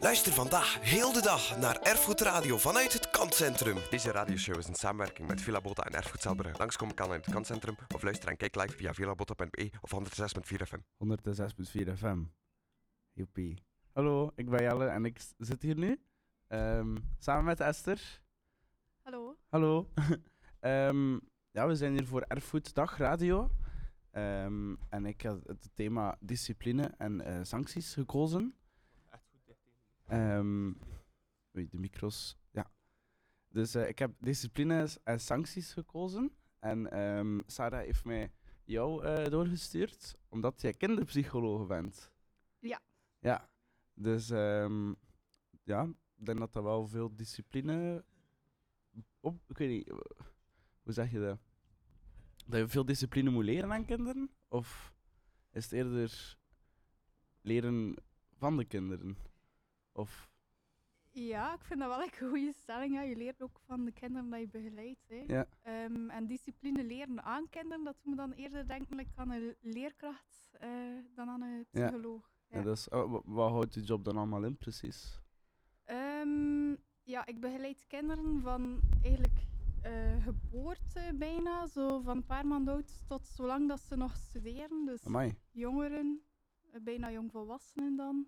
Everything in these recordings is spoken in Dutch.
Luister vandaag heel de dag naar Erfgoed Radio vanuit het Kantcentrum. Deze radioshow is een samenwerking met Villa Bota en Erfgoed Zelbrugge. Langskomen kan in het Kantcentrum of luister en kijk live via villabota.be of 106.4 FM. 106.4 FM. Joepie. Hallo, ik ben Jelle en ik zit hier nu ehm, samen met Esther. Hallo. Hallo. Ehm, ja, we zijn hier voor Erfgoeddag Radio. Ehm, en ik heb het thema discipline en eh, sancties gekozen. Ehm, oei, de micro's. Ja. Dus eh, ik heb discipline en sancties gekozen. En ehm, Sarah heeft mij jou eh, doorgestuurd, omdat jij kinderpsycholoog bent. Ja. Ja. Dus ehm, ja, ik denk dat dat wel veel discipline op. Ik weet niet, hoe zeg je dat? Dat je veel discipline moet leren aan kinderen? Of is het eerder leren van de kinderen? Of Ja, ik vind dat wel een goede stelling. Ja. Je leert ook van de kinderen dat je begeleidt. Hè. Ja. Ehm, en discipline leren aan kinderen, dat doet me dan eerder denken like, aan een leerkracht eh, dan aan een psycholoog. ja. dat is, oh, wa- wat houdt die job dan allemaal in precies? Ehm, ja, ik begeleid kinderen van eigenlijk eh, geboorte bijna, zo van een paar maanden oud tot zolang dat ze nog studeren. Dus Amai, jongeren, eh, bijna jongvolwassenen dan.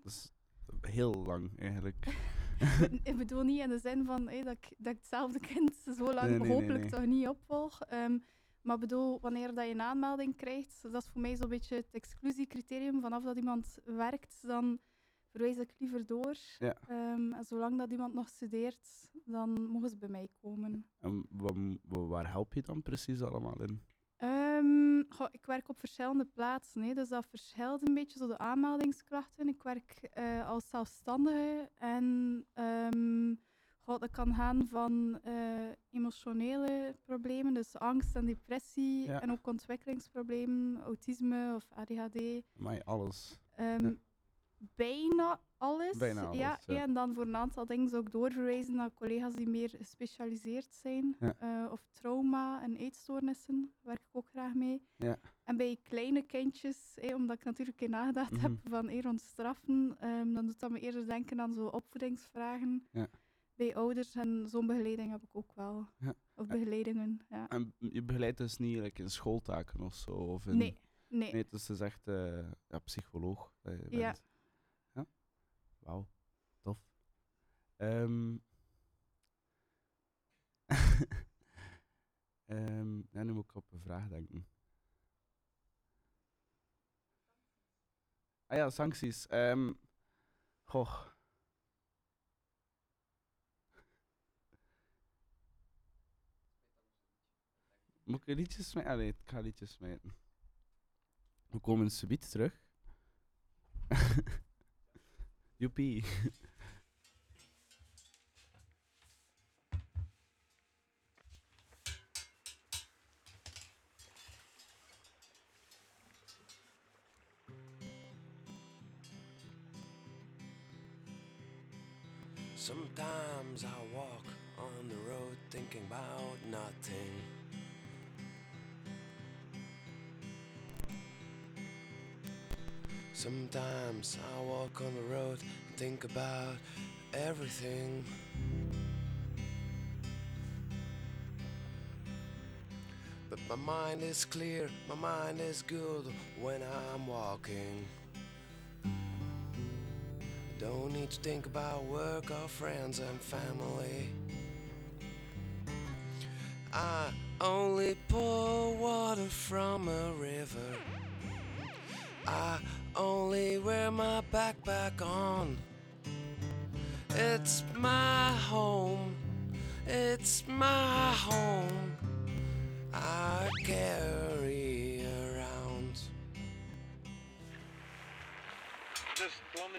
Heel lang eigenlijk. ik bedoel niet in de zin van hey, dat, ik, dat ik hetzelfde kind zo lang Nee, nee, nee, hopelijk nee. toch niet opvolg. Ehm, maar bedoel, wanneer dat je een aanmelding krijgt, dat is voor mij zo'n beetje het exclusiecriterium. Vanaf dat iemand werkt, dan verwijs ik liever door. Ja. Ehm, en zolang dat iemand nog studeert, dan mogen ze bij mij komen. En wa- wa- waar help je dan precies allemaal in? Ehm, goh, ik werk op verschillende plaatsen, hè, dus dat verschilt een beetje zo de aanmeldingskrachten. Ik werk eh, als zelfstandige en ehm, goh, dat kan gaan van eh, emotionele problemen, dus angst en depressie, Ja. en ook ontwikkelingsproblemen, autisme of ADHD. Amai, alles. Ehm, Ja. Bijna alles. Bijna alles, ja, ja. En dan voor een aantal dingen ik doorverwijzen naar collega's die meer gespecialiseerd zijn. Ja. Eh, of trauma en eetstoornissen, daar werk ik ook graag mee. Ja. En bij kleine kindjes, eh, omdat ik natuurlijk in nagedacht heb Mhm. van eh, rond straffen, ehm, dan doet dat me eerder denken aan zo opvoedingsvragen. Ja. Bij ouders en zo'n begeleiding heb ik ook wel. Ja. Of begeleidingen, ja. En je begeleidt dus niet like, in schooltaken of zo? Of in... Nee, nee. Nee, dus het is echt eh, ja, psycholoog dat je Ja. bent. Ja. Wauw, tof. Ehm Ehm, ja, nu moet ik op een vraag denken. Ah ja, sancties. Ehm goh. Moet ik een liedje smijten? Ah, nee, ik ga liedjes smijten. We komen subiet terug. Joepie. Sometimes I walk on the road thinking about nothing. Sometimes I walk on the road and think about everything. But my mind is clear, my mind is good when I'm walking. Don't need to think about work or friends and family. I only pour water from a river. I only wear my backpack on. It's my home. It's my home. I carry around. Dus plan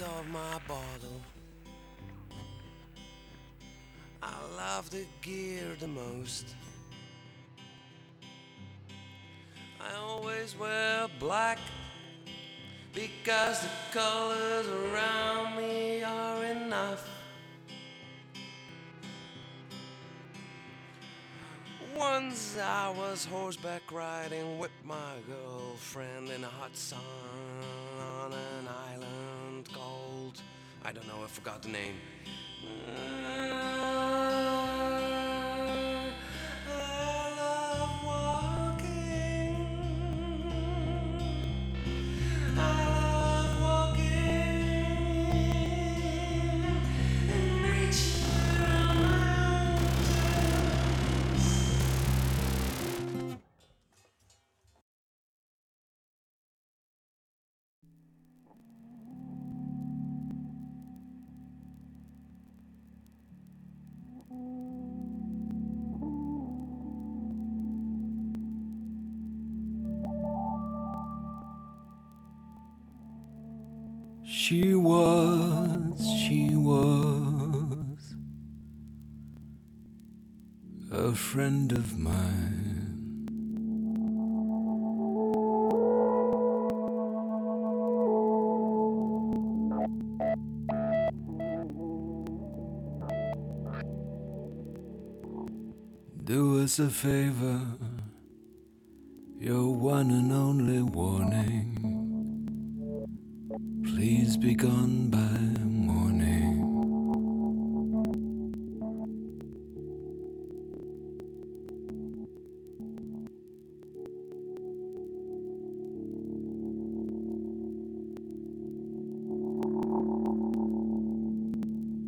of my bottle. I love the gear the most. I always wear black because the colors around me are enough. Once I was horseback riding with my girlfriend in a hot sun on an island. I don't know, I forgot the name. I She was, she was a friend of mine. Do us a favor, your one and only warning. Please be gone by morning.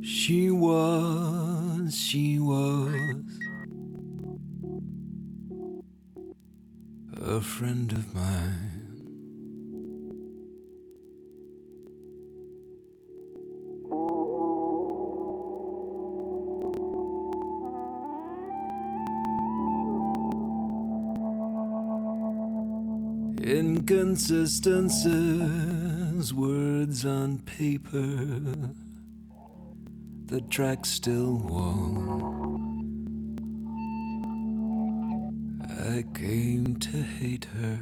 She was, she was a friend of mine. Inconsistencies, words on paper, the track still warm. I came to hate her.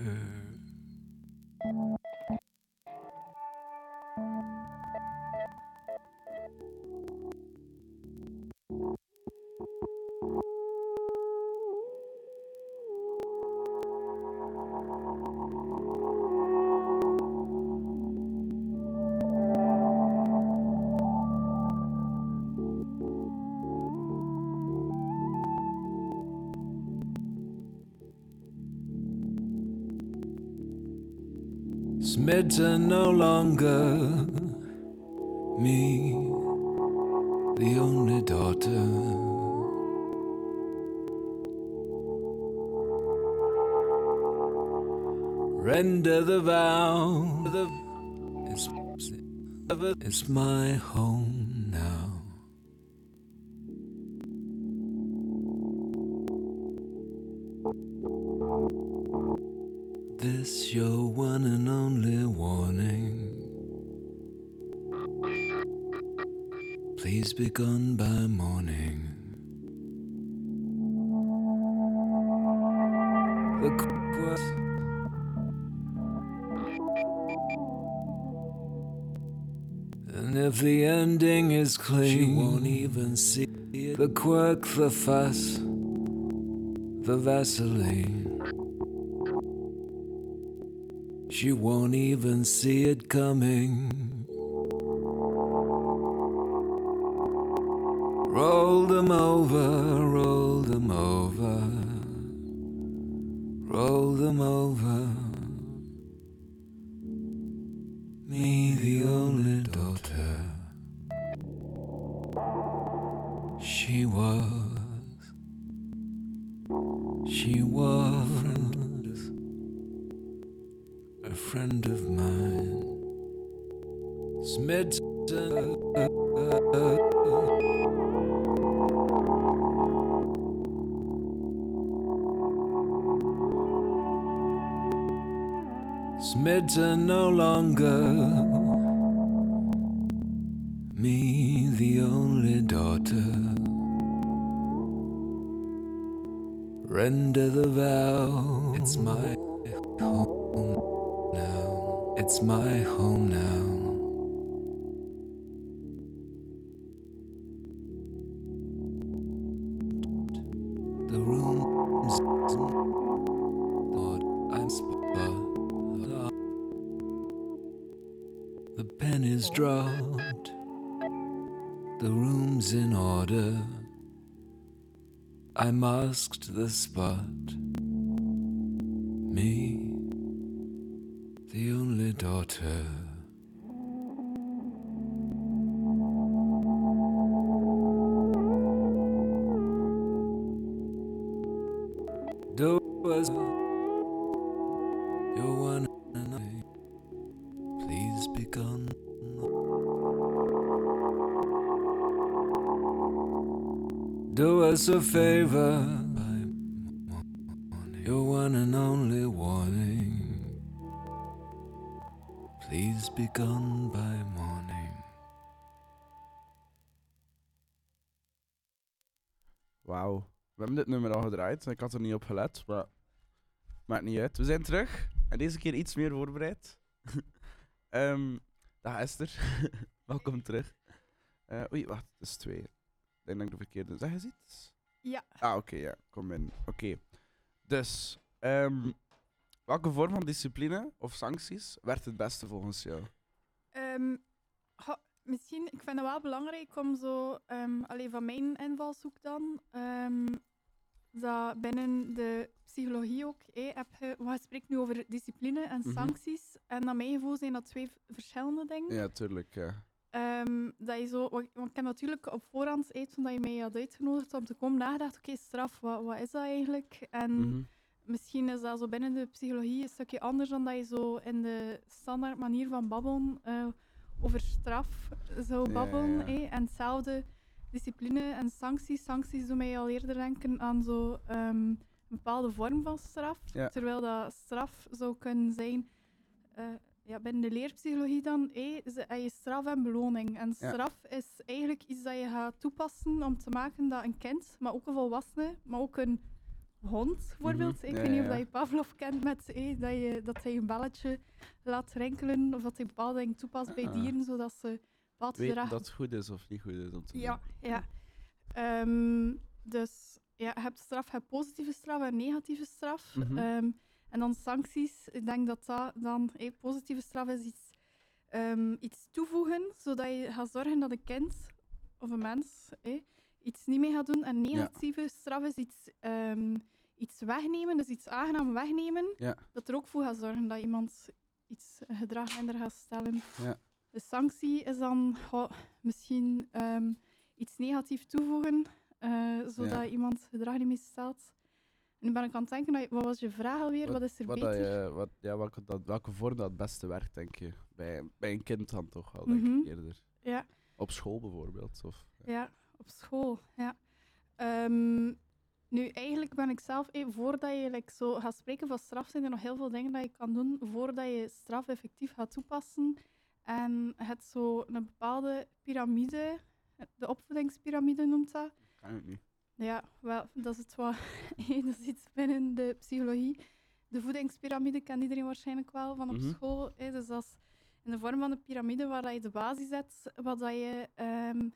words no longer. Quirk, the fuss, the Vaseline. She won't even see it coming. Is dropped, the room's in order. I masked the spot. Me, the only daughter. Do was your one us a favor. One and only warning. Please be gone by morning. Wauw. We hebben dit nummer al gedraaid. Ik had er niet op gelet, maar maakt niet uit. We zijn terug. En deze keer iets meer voorbereid. Ehm dag Esther. Welkom terug. Eh, oei, wacht. Het is twee. Denk dat ik de verkeerde... Zeg eens iets? Ja. Ah, oké, ja. Kom in. Oké. Dus, ehm, welke vorm van discipline of sancties werkt het beste volgens jou? Ehm, misschien, ik vind het wel belangrijk om zo, ehm alleen van mijn invalshoek dan, dat binnen de psychologie ook, hé, heb je, we spreken nu over discipline en Mhm. sancties. En naar mijn gevoel zijn dat twee verschillende dingen. Ja, tuurlijk. Ja. Ehm, dat je zo, want ik heb natuurlijk op voorhand, toen dat je mij had uitgenodigd om te komen, nagedacht, oké, straf, wat, wat is dat eigenlijk? En Mhm. misschien is dat zo binnen de psychologie een stukje anders dan dat je zo in de standaard manier van babbelen eh, over straf zou Ja, babbelen. ja. En hetzelfde discipline en sancties. Sancties doen mij al eerder denken aan zo, ehm, een bepaalde vorm van straf. Terwijl dat straf zou kunnen zijn, eh, ja, binnen de leerpsychologie dan, hé, heb je straf en beloning. En Ja. straf is eigenlijk iets dat je gaat toepassen om te maken dat een kind, maar ook een volwassene, maar ook een hond bijvoorbeeld. Mhm. Ik Ja, weet niet of dat je Pavlov kent met hé, dat, je, dat hij een belletje laat rinkelen of dat hij bepaalde dingen toepast bij Ah. dieren, zodat ze bepaald Weet gedrag dat het goed is of niet goed is om te ja, doen. ja. Ehm, dus ja, je hebt straf, je hebt positieve straf en negatieve straf. Mhm. Ehm, en dan sancties, ik denk dat dat dan, positieve straf is iets, ehm, iets toevoegen, zodat je gaat zorgen dat een kind of een mens iets niet meer gaat doen. En negatieve straf is iets, ehm, iets wegnemen, dus iets aangenaam wegnemen, Ja. dat er ook voor gaat zorgen dat iemand iets gedrag minder gaat stellen. Ja. De sanctie is dan goh, misschien ehm, iets negatiefs toevoegen, eh, zodat iemand gedrag niet meer stelt. Nu ben ik aan het denken, wat was je vraag alweer? Wat, is er Wat dat beter? je, wat, ja, welke, dat, welke vorm dat het beste werkt, denk je? Bij, bij een kind dan toch wel, denk Mhm. ik eerder. Ja, Op school bijvoorbeeld. Of, ja, op school. Ja. Ehm, nu, eigenlijk ben ik zelf, eh, voordat je like, zo gaat spreken van straf, zijn er nog heel veel dingen dat je kan doen voordat je straf effectief gaat toepassen. En het zo een bepaalde piramide, de opvoedingspyramide noemt dat. kan ik niet. Ja, wel, dat is het wat. dat is iets binnen de psychologie. De voedingspyramide kent iedereen waarschijnlijk wel van op Mhm. school. Hè. Dus dat is in de vorm van een piramide waar dat je de basis zet, wat dat je ehm,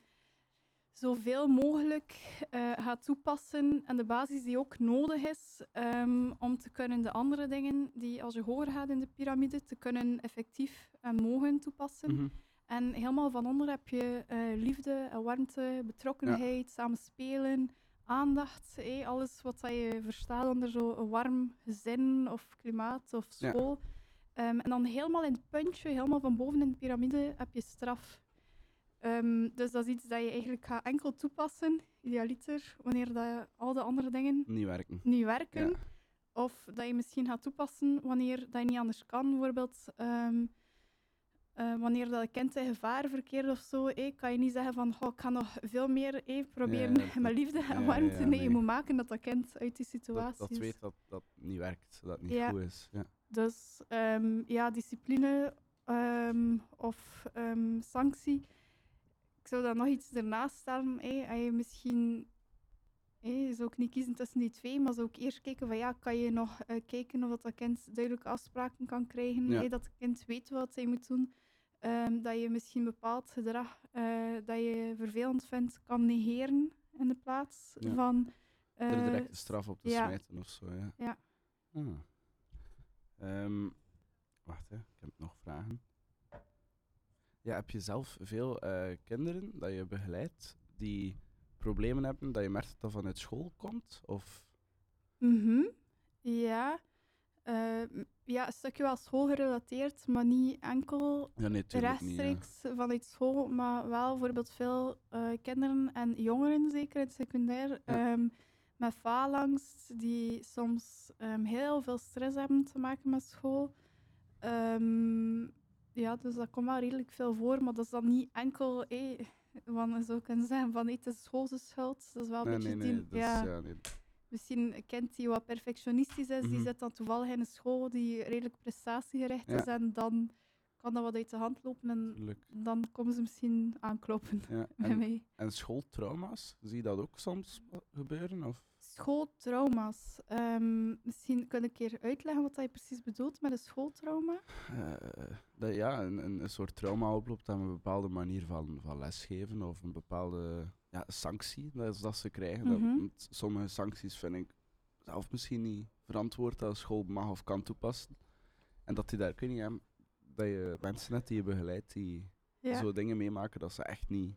zoveel mogelijk eh, gaat toepassen. En de basis die ook nodig is ehm, om te kunnen de andere dingen die als je hoger gaat in de piramide, te kunnen effectief en mogen toepassen. Mhm. En helemaal van onder heb je eh, liefde, warmte, betrokkenheid, samen spelen, aandacht. alles wat dat je verstaat onder zo'n warm gezin of klimaat of Ja. school. Ehm, en dan helemaal in het puntje, helemaal van boven in de piramide, heb je straf. Ehm, dus dat is iets dat je eigenlijk gaat enkel toepassen, idealiter, wanneer dat al de andere dingen Niet werken. niet werken. Ja. Of dat je misschien gaat toepassen wanneer dat je niet anders kan. Bijvoorbeeld ehm, eh, wanneer dat een kind in gevaar verkeert of zo, eh, kan je niet zeggen van "Goh, ik ga nog veel meer eh, proberen Ja, dat- met liefde en warmte. ja, nee, je moet maken dat dat kind uit die situatie Dat, dat weet dat dat niet werkt, dat het niet goed is. Ja. Dus ehm, ja, discipline ehm, of ehm, sanctie. Ik zou dan nog iets ernaast stellen. Hey, als je misschien hey, je zou ook niet kiezen tussen die twee, maar zou ook eerst kijken van ja, kan je nog eh, kijken of dat, dat kind duidelijke afspraken kan krijgen. Ja. hey, dat het kind weet wat hij moet doen. Ehm, dat je misschien bepaald gedrag eh, dat je vervelend vindt, kan negeren in de plaats Ja. van. er eh, direct de straf op te ja. smijten of zo. Ja. Ja. Ah. Ehm, wacht, hè. ik heb nog vragen. ja, heb je zelf veel kinderen dat je begeleidt die problemen hebben, dat je merkt dat dat vanuit school komt? Of Mhm. Ja. Eh, ja, een stukje wel schoolgerelateerd, maar niet enkel ja, nee, tuurlijk niet. ja. rechtstreeks vanuit school, maar wel bijvoorbeeld veel eh, kinderen en jongeren, zeker in het secundair, Ja. ehm, met faalangst, die soms ehm, heel veel stress hebben te maken met school. Ehm, ja, dus dat komt wel redelijk veel voor, maar dat is dan niet enkel, eh, want zou kunnen zeggen van, eh, het is schoolse schuld. Dat is wel een Nee, beetje nee, nee. die- is, ja, ja, nee. misschien kind die wat perfectionistisch is, die Mhm. zit dan toevallig in een school die redelijk prestatiegericht Ja. is en dan kan dat wat uit de hand lopen en tuurlijk. dan komen ze misschien aankloppen Ja. bij En, mij. en schooltrauma's, zie je dat ook soms gebeuren? Of? Schooltrauma's. Ehm, misschien kun je een keer uitleggen wat je precies bedoelt met een schooltrauma. Eh, dat ja, een, een, soort trauma oploopt aan een bepaalde manier van, van lesgeven of een bepaalde ja, sanctie dat, is dat ze krijgen. Mhm. sommige sancties vind ik zelf misschien niet verantwoord dat een school mag of kan toepassen. En dat die daar, ik niet, hè, dat je mensen net die je begeleidt die Ja. zo dingen meemaken dat ze echt niet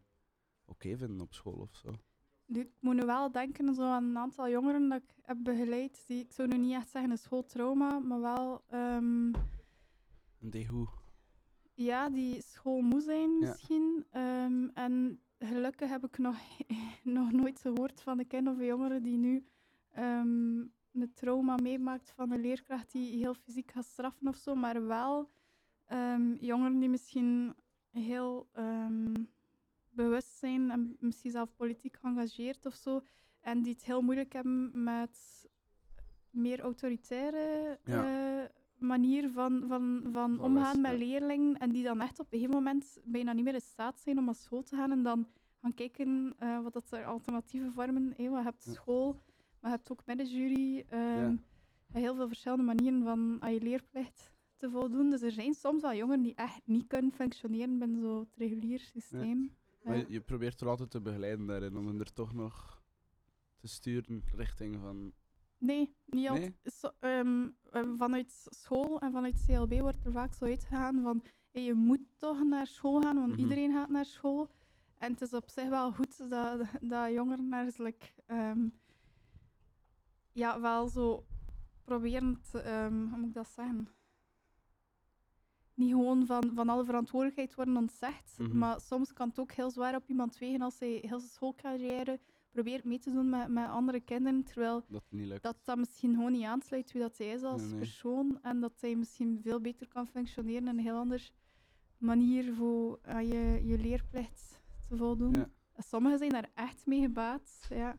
oké vinden op school of zo. Nu, ik moet nu wel denken zo aan een aantal jongeren dat ik heb begeleid. Die, ik zou nu niet echt zeggen een schooltrauma, maar wel ehm, En die hoe? Ja, die schoolmoe zijn Ja. misschien. Ehm, en gelukkig heb ik nog, nog nooit gehoord van een kind of een jongere die nu ehm, een trauma meemaakt van een leerkracht die heel fysiek gaat straffen of zo. Maar wel ehm, jongeren die misschien heel ehm, bewust zijn en misschien zelf politiek geëngageerd of zo. En die het heel moeilijk hebben met meer autoritaire Ja. eh, manier van, van, van omgaan met ja. leerlingen. En die dan echt op een gegeven moment bijna niet meer in staat zijn om naar school te gaan. En dan gaan kijken eh, wat dat er alternatieve vormen zijn. Je hebt school, maar je hebt ook middenjury. ehm, Ja. heel veel verschillende manieren van aan je leerplicht te voldoen. Dus er zijn soms wel jongeren die echt niet kunnen functioneren binnen zo'n regulier systeem. Maar je, je probeert er altijd te begeleiden daarin, om hen er toch nog te sturen richting van... Nee, niet altijd. Ehm, ehm, vanuit school en vanuit CLB wordt er vaak zo uitgegaan van hey, je moet toch naar school gaan, want Mhm. iedereen gaat naar school. En het is op zich wel goed dat, dat jongeren ehm, ja, wel zo proberen te, ehm, hoe moet ik dat zeggen? Niet gewoon van, van alle verantwoordelijkheid worden ontzegd, Mhm. maar soms kan het ook heel zwaar op iemand wegen als hij heel zijn schoolcarrière probeert mee te doen met, met andere kinderen, terwijl Dat niet lukt. dat dat misschien gewoon niet aansluit wie dat hij is als Nee, nee. persoon en dat hij misschien veel beter kan functioneren in een heel andere manier voor aan je, je leerplicht te voldoen. Ja. En Sommigen zijn daar echt mee gebaat. Ja.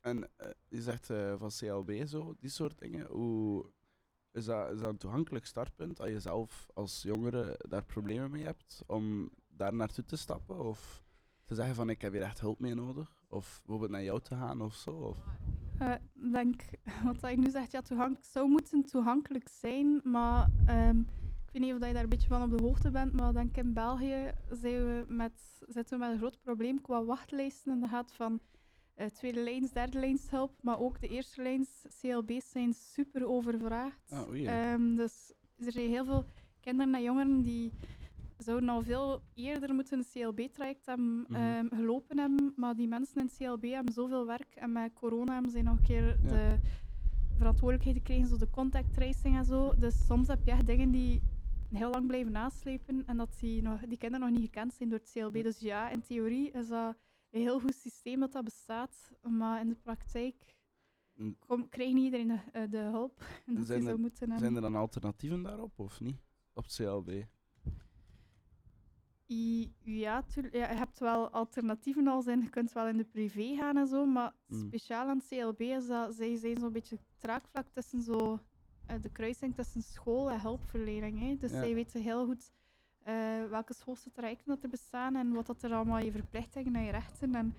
En eh, je zegt eh, van CLB zo, die soort dingen. Hoe is dat, is een toegankelijk startpunt als je zelf als jongere daar problemen mee hebt om daar naartoe te stappen? Of te zeggen van ik heb hier echt hulp mee nodig? Of bijvoorbeeld naar jou te gaan of zo? Eh, Ik denk, wat je nu zegt, ja, toegankelijk zou moeten toegankelijk zijn, maar ehm, ik weet niet of je daar een beetje van op de hoogte bent, maar ik denk in België we met, zitten we met een groot probleem qua wachtlijsten en dat gaat van eh, tweede lijns, derde lijns hulp, maar ook de eerste lijns CLB's zijn super overvraagd. Ehm, dus er zijn heel veel kinderen en jongeren die zouden al veel eerder moeten een CLB-traject hebben Mhm. ehm, gelopen hebben, maar die mensen in het CLB hebben zoveel werk en met corona hebben ze nog een keer Ja. de verantwoordelijkheid gekregen, zo de contact tracing en zo. Dus soms heb je echt dingen die heel lang blijven naslepen en dat die, nog, die kinderen nog niet gekend zijn door het CLB. Dus ja, in theorie is dat een heel goed systeem dat dat bestaat, maar in de praktijk En kom, krijgt niet iedereen de, eh, de hulp dat zijn zou er- moeten hebben. zijn er dan alternatieven daarop of niet? Op het CLB? I- Ja, je hebt wel alternatieven als in, je kunt wel in de privé gaan en zo, maar Mm. speciaal aan het CLB is dat zij zijn zo'n beetje traakvlak tussen zo, eh, de kruising tussen school en hulpverlening. Hè. Dus Ja. zij weten heel goed eh, welke schoolse trajecten dat er bestaan en wat dat er allemaal je verplichtingen en je rechten en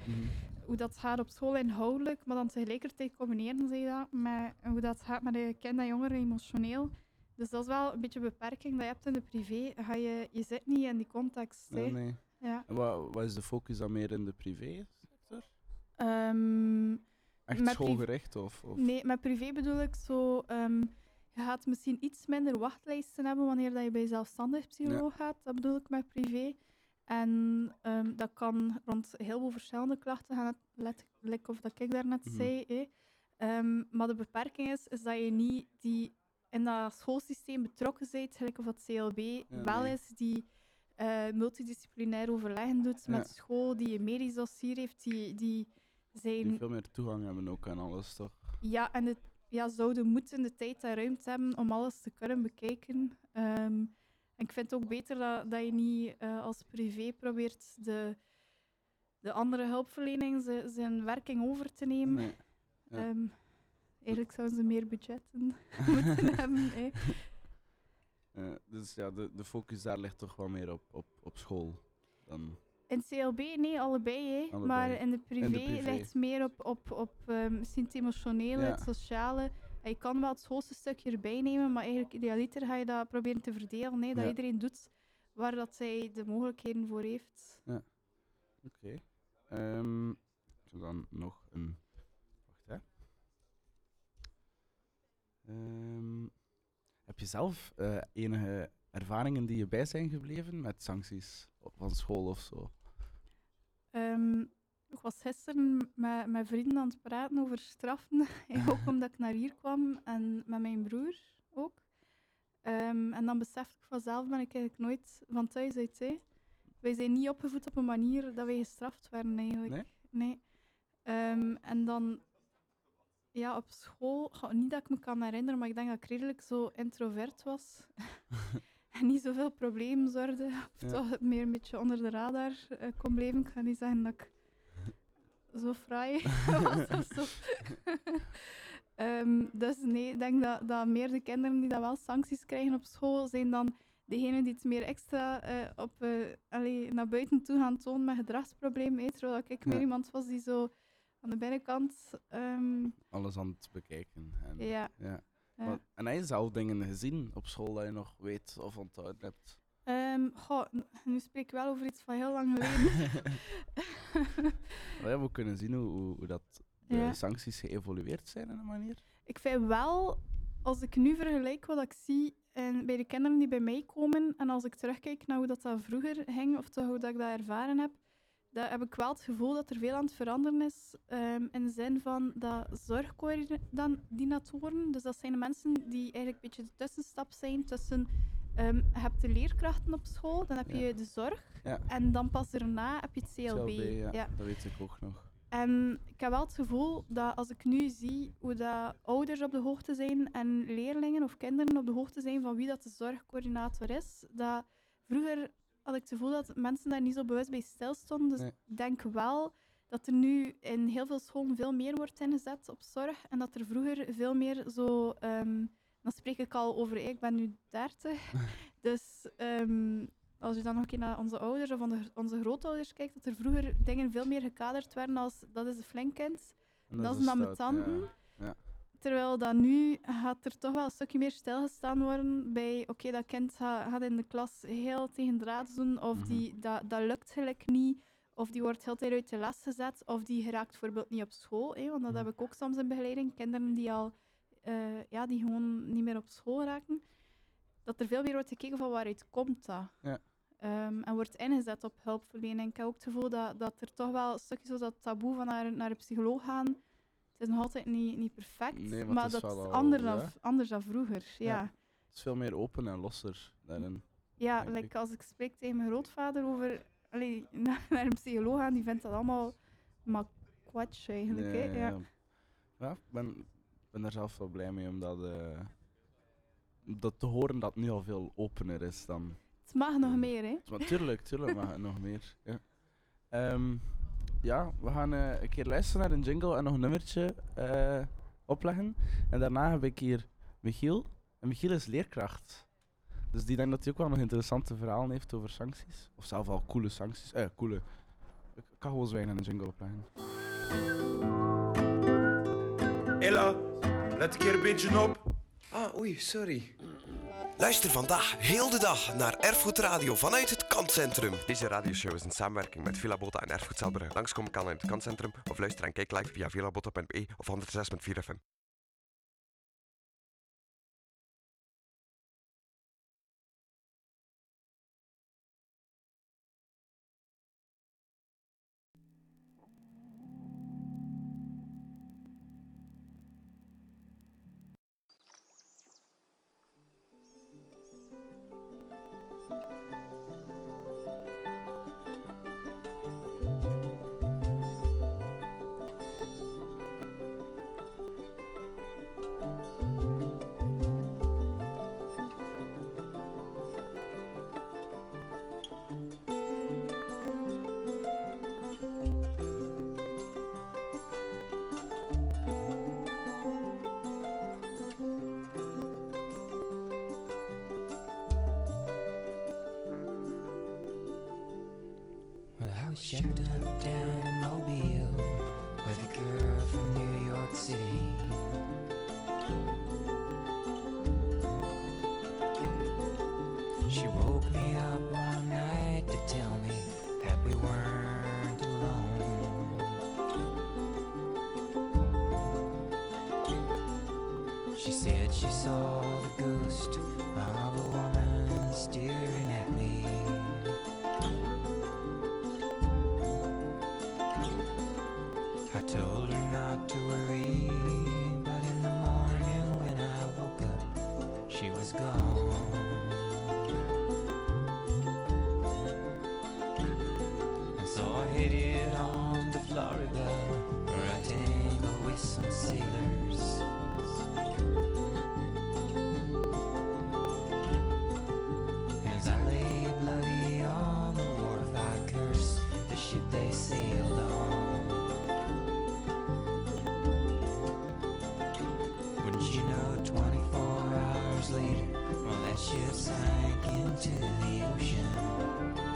hoe dat gaat op school inhoudelijk, maar dan tegelijkertijd combineren ze dat met hoe dat gaat met de kind en jongeren emotioneel. Dus dat is wel een beetje een beperking dat je hebt in de privé. Ga je, je zit niet in die context. hè. Nee, nee. Ja. En wat, wat is de focus dan meer in de privé-sector? Ehm, Echt schoolgericht of? of? nee, met privé bedoel ik zo. ehm, je gaat misschien iets minder wachtlijsten hebben wanneer dat je bij zelfstandig psycholoog gaat. Dat bedoel ik met privé. En ehm, dat kan rond heel veel verschillende klachten gaan, letterlijk of dat ik daarnet Mhm. zei. Ehm, maar de beperking is, is dat je niet die in dat schoolsysteem betrokken bent, gelijk of dat CLB wel nee. is, die eh, multidisciplinair overleggen doet Ja. met school, die een medisch dossier heeft, die, die zijn Die veel meer toegang hebben ook aan alles, toch? ja, en het, ja, zouden moeten de tijd en ruimte hebben om alles te kunnen bekijken. Ehm, en ik vind het ook beter dat, dat je niet eh, als privé probeert de, de andere hulpverlening ze- zijn werking over te nemen. Nee. Ja. Ehm, eigenlijk zouden ze meer budgetten moeten hebben. dus ja, de, de focus daar ligt toch wel meer op, op, op school dan... In CLB, nee, allebei. Maar in de privé, privé. ligt het meer op, op, op ehm, misschien het emotionele, Ja. het sociale. En je kan wel het schoolste stukje erbij nemen, maar eigenlijk idealiter ga je dat proberen te verdelen. Hè, dat Ja. iedereen doet waar dat zij de mogelijkheden voor heeft. Oké. Ehm, ik heb dan nog een... Wacht, hè. Ehm, heb je zelf eh, enige ervaringen die je bij zijn gebleven met sancties van school of zo? Ik was gisteren met, met vrienden aan het praten over straffen. En ook omdat ik naar hier kwam en met mijn broer ook. Ehm, en dan besefte ik vanzelf, ben ik eigenlijk nooit van thuis uit. Hè. Wij zijn niet opgevoed op een manier dat wij gestraft werden eigenlijk. Nee? Nee. Ehm, en dan, ja, op school, niet dat ik me kan herinneren, maar ik denk dat ik redelijk zo introvert was. en niet zoveel problemen zorgde. Of Ja. toch meer een beetje onder de radar eh, kon blijven. Ik ga niet zeggen dat ik zo fraai was zo. Ehm, dus nee, ik denk dat, dat meer de kinderen die dat wel sancties krijgen op school, zijn dan degenen die het meer extra eh, op, allee, naar buiten toe gaan tonen met gedragsproblemen. Terwijl ik meer iemand was die zo aan de binnenkant... ehm, Alles aan het bekijken. En, ja, ja. Maar- en heb je zelf dingen gezien op school dat je nog weet of onthouden hebt? Ehm, goh, nu spreek ik wel over iets van heel lang geleden. We hebben kunnen zien hoe, hoe, hoe dat de Ja. sancties geëvolueerd zijn in een manier. Ik vind wel, als ik nu vergelijk wat ik zie en bij de kinderen die bij mij komen, en als ik terugkijk naar hoe dat, dat vroeger ging, of hoe dat ik dat ervaren heb, dan heb ik wel het gevoel dat er veel aan het veranderen is. ehm, in de zin van dat zorgcoördinatoren, dus dat zijn de mensen die eigenlijk een beetje de tussenstap zijn tussen ehm, je hebt de leerkrachten op school, dan heb Ja. je de zorg, Ja. en dan pas daarna heb je het CLB. CLB, ja, ja. dat weet ik ook nog. En ik heb wel het gevoel dat als ik nu zie hoe dat ouders op de hoogte zijn en leerlingen of kinderen op de hoogte zijn van wie dat de zorgcoördinator is, dat vroeger had ik het gevoel dat mensen daar niet zo bewust bij stilstonden. Dus Nee. ik denk wel dat er nu in heel veel scholen veel meer wordt ingezet op zorg en dat er vroeger veel meer zo... ehm, dan spreek ik al over, ik ben nu 30, dus ehm, als je dan nog een keer naar onze ouders of onze, grootouders kijkt, dat er vroeger dingen veel meer gekaderd werden als dat is een flink kind, En dat is een ja. Terwijl dat nu gaat er toch wel een stukje meer stilgestaan worden bij, oké, dat kind ga- gaat in de klas heel tegen draad doen, of Mhm. die, dat, dat lukt gelijk niet, of die wordt heel de tijd uit de les gezet, of die geraakt bijvoorbeeld niet op school, hè, want dat heb ik ook soms in begeleiding, kinderen die al, eh, ja, die gewoon niet meer op school raken, dat er veel meer wordt gekeken van waaruit komt dat. Ja. Ehm, en wordt ingezet op hulpverlening. Ik heb ook het gevoel dat, dat er toch wel een stukje zo dat taboe van naar, naar een psycholoog gaan. Het is nog altijd niet, niet perfect, Nee, maar dat is al- anders, ja. dan, anders dan vroeger. Ja, Ja. ja. Het is veel meer open en losser daarin. denk like ik. als ik spreek tegen mijn grootvader over allee, naar, een psycholoog gaan, die vindt dat allemaal maar kwatsch eigenlijk. Nee, hè. Ja. ja. Ja, ik ben, ben daar zelf wel blij mee om dat, eh, dat te horen dat het nu al veel opener is dan. Het mag nog meer, hè? Maar tuurlijk, tuurlijk mag het nog meer. Ja, Ehm, ja we gaan eh, een keer luisteren naar een jingle en nog een nummertje eh, opleggen. En daarna heb ik hier Michiel. En Michiel is leerkracht. Dus die denkt dat hij ook wel nog interessante verhalen heeft over sancties. Of zelf al coole sancties. Eh, coole. Ik kan gewoon zwijgen en een jingle opleggen. Ella, let een keer een beetje op. Ah, oei, sorry. Luister vandaag heel de dag naar Erfgoed Radio vanuit het Kantcentrum. Deze radioshow is een samenwerking met Villa Botta en Erfgoed Zelbrugge. Langskomen kan in het Kantcentrum of luister en kijk live via villabotta.be of 106.4 FM. Wouldn't you know, 24 hours later, well, that ship sank into the ocean.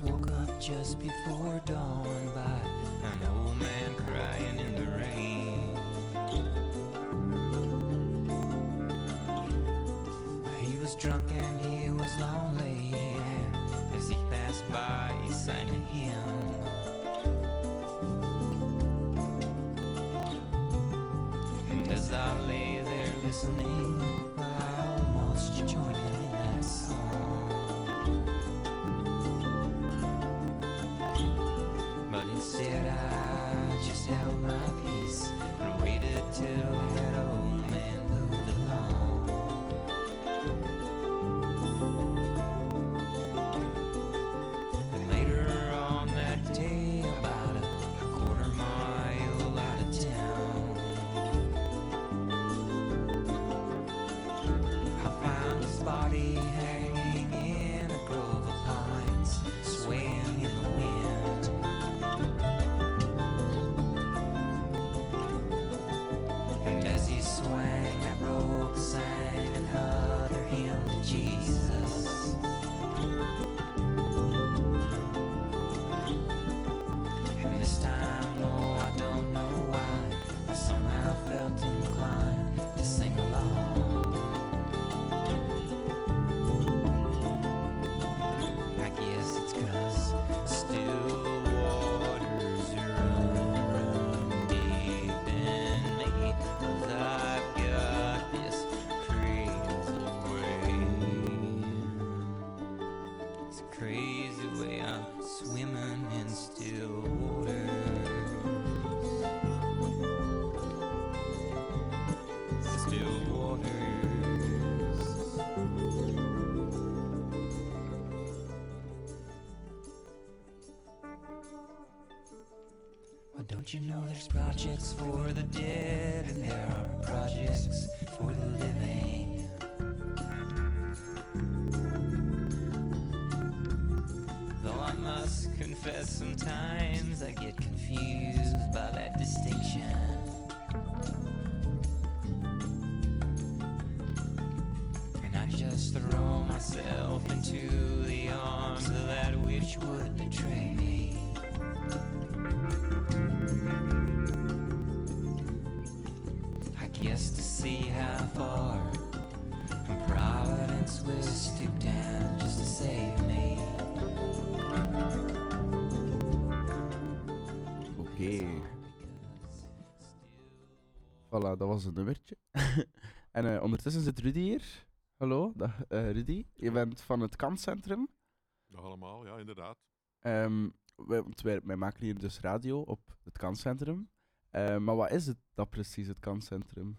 And woke up just before dawn by an old man crying in the rain. He was drunk and he was lonely. And as he passed by, he sang a hymn. And as I lay there listening, projects for the dead and there are projects for the living? Though I must confess sometimes I get confused by that distinction. And I just throw myself into the arms of that which would betray me. Guess to see how far Providence will stoop down just to save me. Oké. Voilà, dat was het nummertje. en eh, ondertussen zit Rudy hier. Hallo, dag eh, Rudy. Je bent van het kanscentrum. Dag allemaal, ja, inderdaad. Ehm, wij, want wij, wij maken hier dus radio op het kanscentrum. Eh, maar wat is het dat precies, het kanscentrum?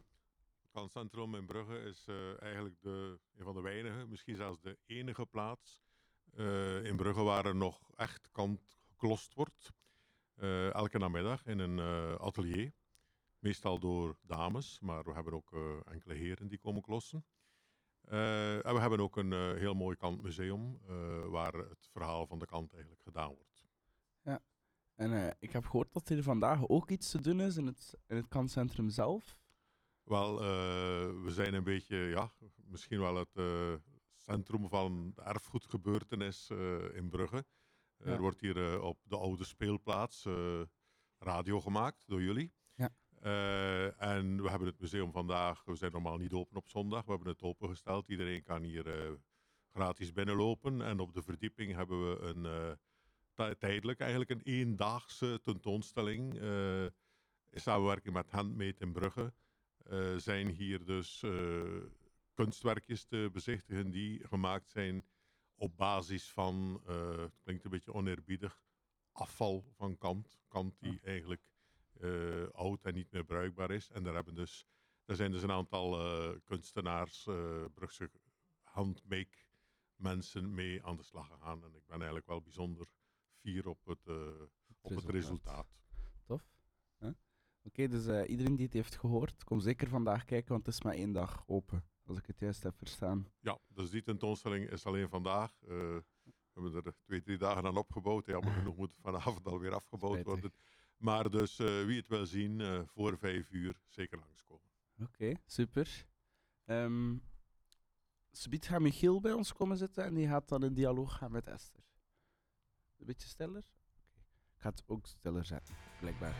Het kanscentrum in Brugge is eh, eigenlijk de, een van de weinige, misschien zelfs de enige plaats eh, in Brugge waar er nog echt kant geklost wordt. Elke namiddag in een atelier. Meestal door dames, maar we hebben ook enkele heren die komen klossen. En we hebben ook een heel mooi kantmuseum waar het verhaal van de kant eigenlijk gedaan wordt. En eh, ik heb gehoord dat er vandaag ook iets te doen is in het, in het kanscentrum zelf. Wel, eh, we zijn een beetje, ja, misschien wel het eh, centrum van de erfgoedgebeurtenis in Brugge. Ja. Er wordt hier op de oude speelplaats radio gemaakt door jullie. Ja. En we hebben het museum vandaag, we zijn normaal niet open op zondag, we hebben het opengesteld. Iedereen kan hier gratis binnenlopen. En op de verdieping hebben we een, tijdelijk eigenlijk een eendaagse tentoonstelling. eh, in samenwerking met Handmade in Brugge eh, zijn hier dus eh, kunstwerkjes te bezichtigen die gemaakt zijn op basis van, eh, het klinkt een beetje oneerbiedig, afval van kant. Kant die eigenlijk eh, oud en niet meer bruikbaar is. En daar, hebben dus, daar zijn dus een aantal eh, kunstenaars, eh Brugse handmake mensen mee aan de slag gegaan. En ik ben eigenlijk wel bijzonder fier op het, eh, op het resultaat. resultaat. Tof. Huh? Oké, dus eh, iedereen die het heeft gehoord, kom zeker vandaag kijken, want het is maar één dag open. Als ik het juist heb verstaan. Ja, dus die tentoonstelling is alleen vandaag. Eh, we hebben er twee, drie dagen aan opgebouwd. Jammer genoeg moet het vanavond alweer afgebouwd Spijtig. worden. Maar dus eh, wie het wil zien, eh, voor vijf uur zeker langskomen. Oké, super. Ehm Subiet gaat Michiel bij ons komen zitten en die gaat dan in dialoog gaan met Esther. Een beetje stiller? Oké. Ik ook stiller zetten, blijkbaar.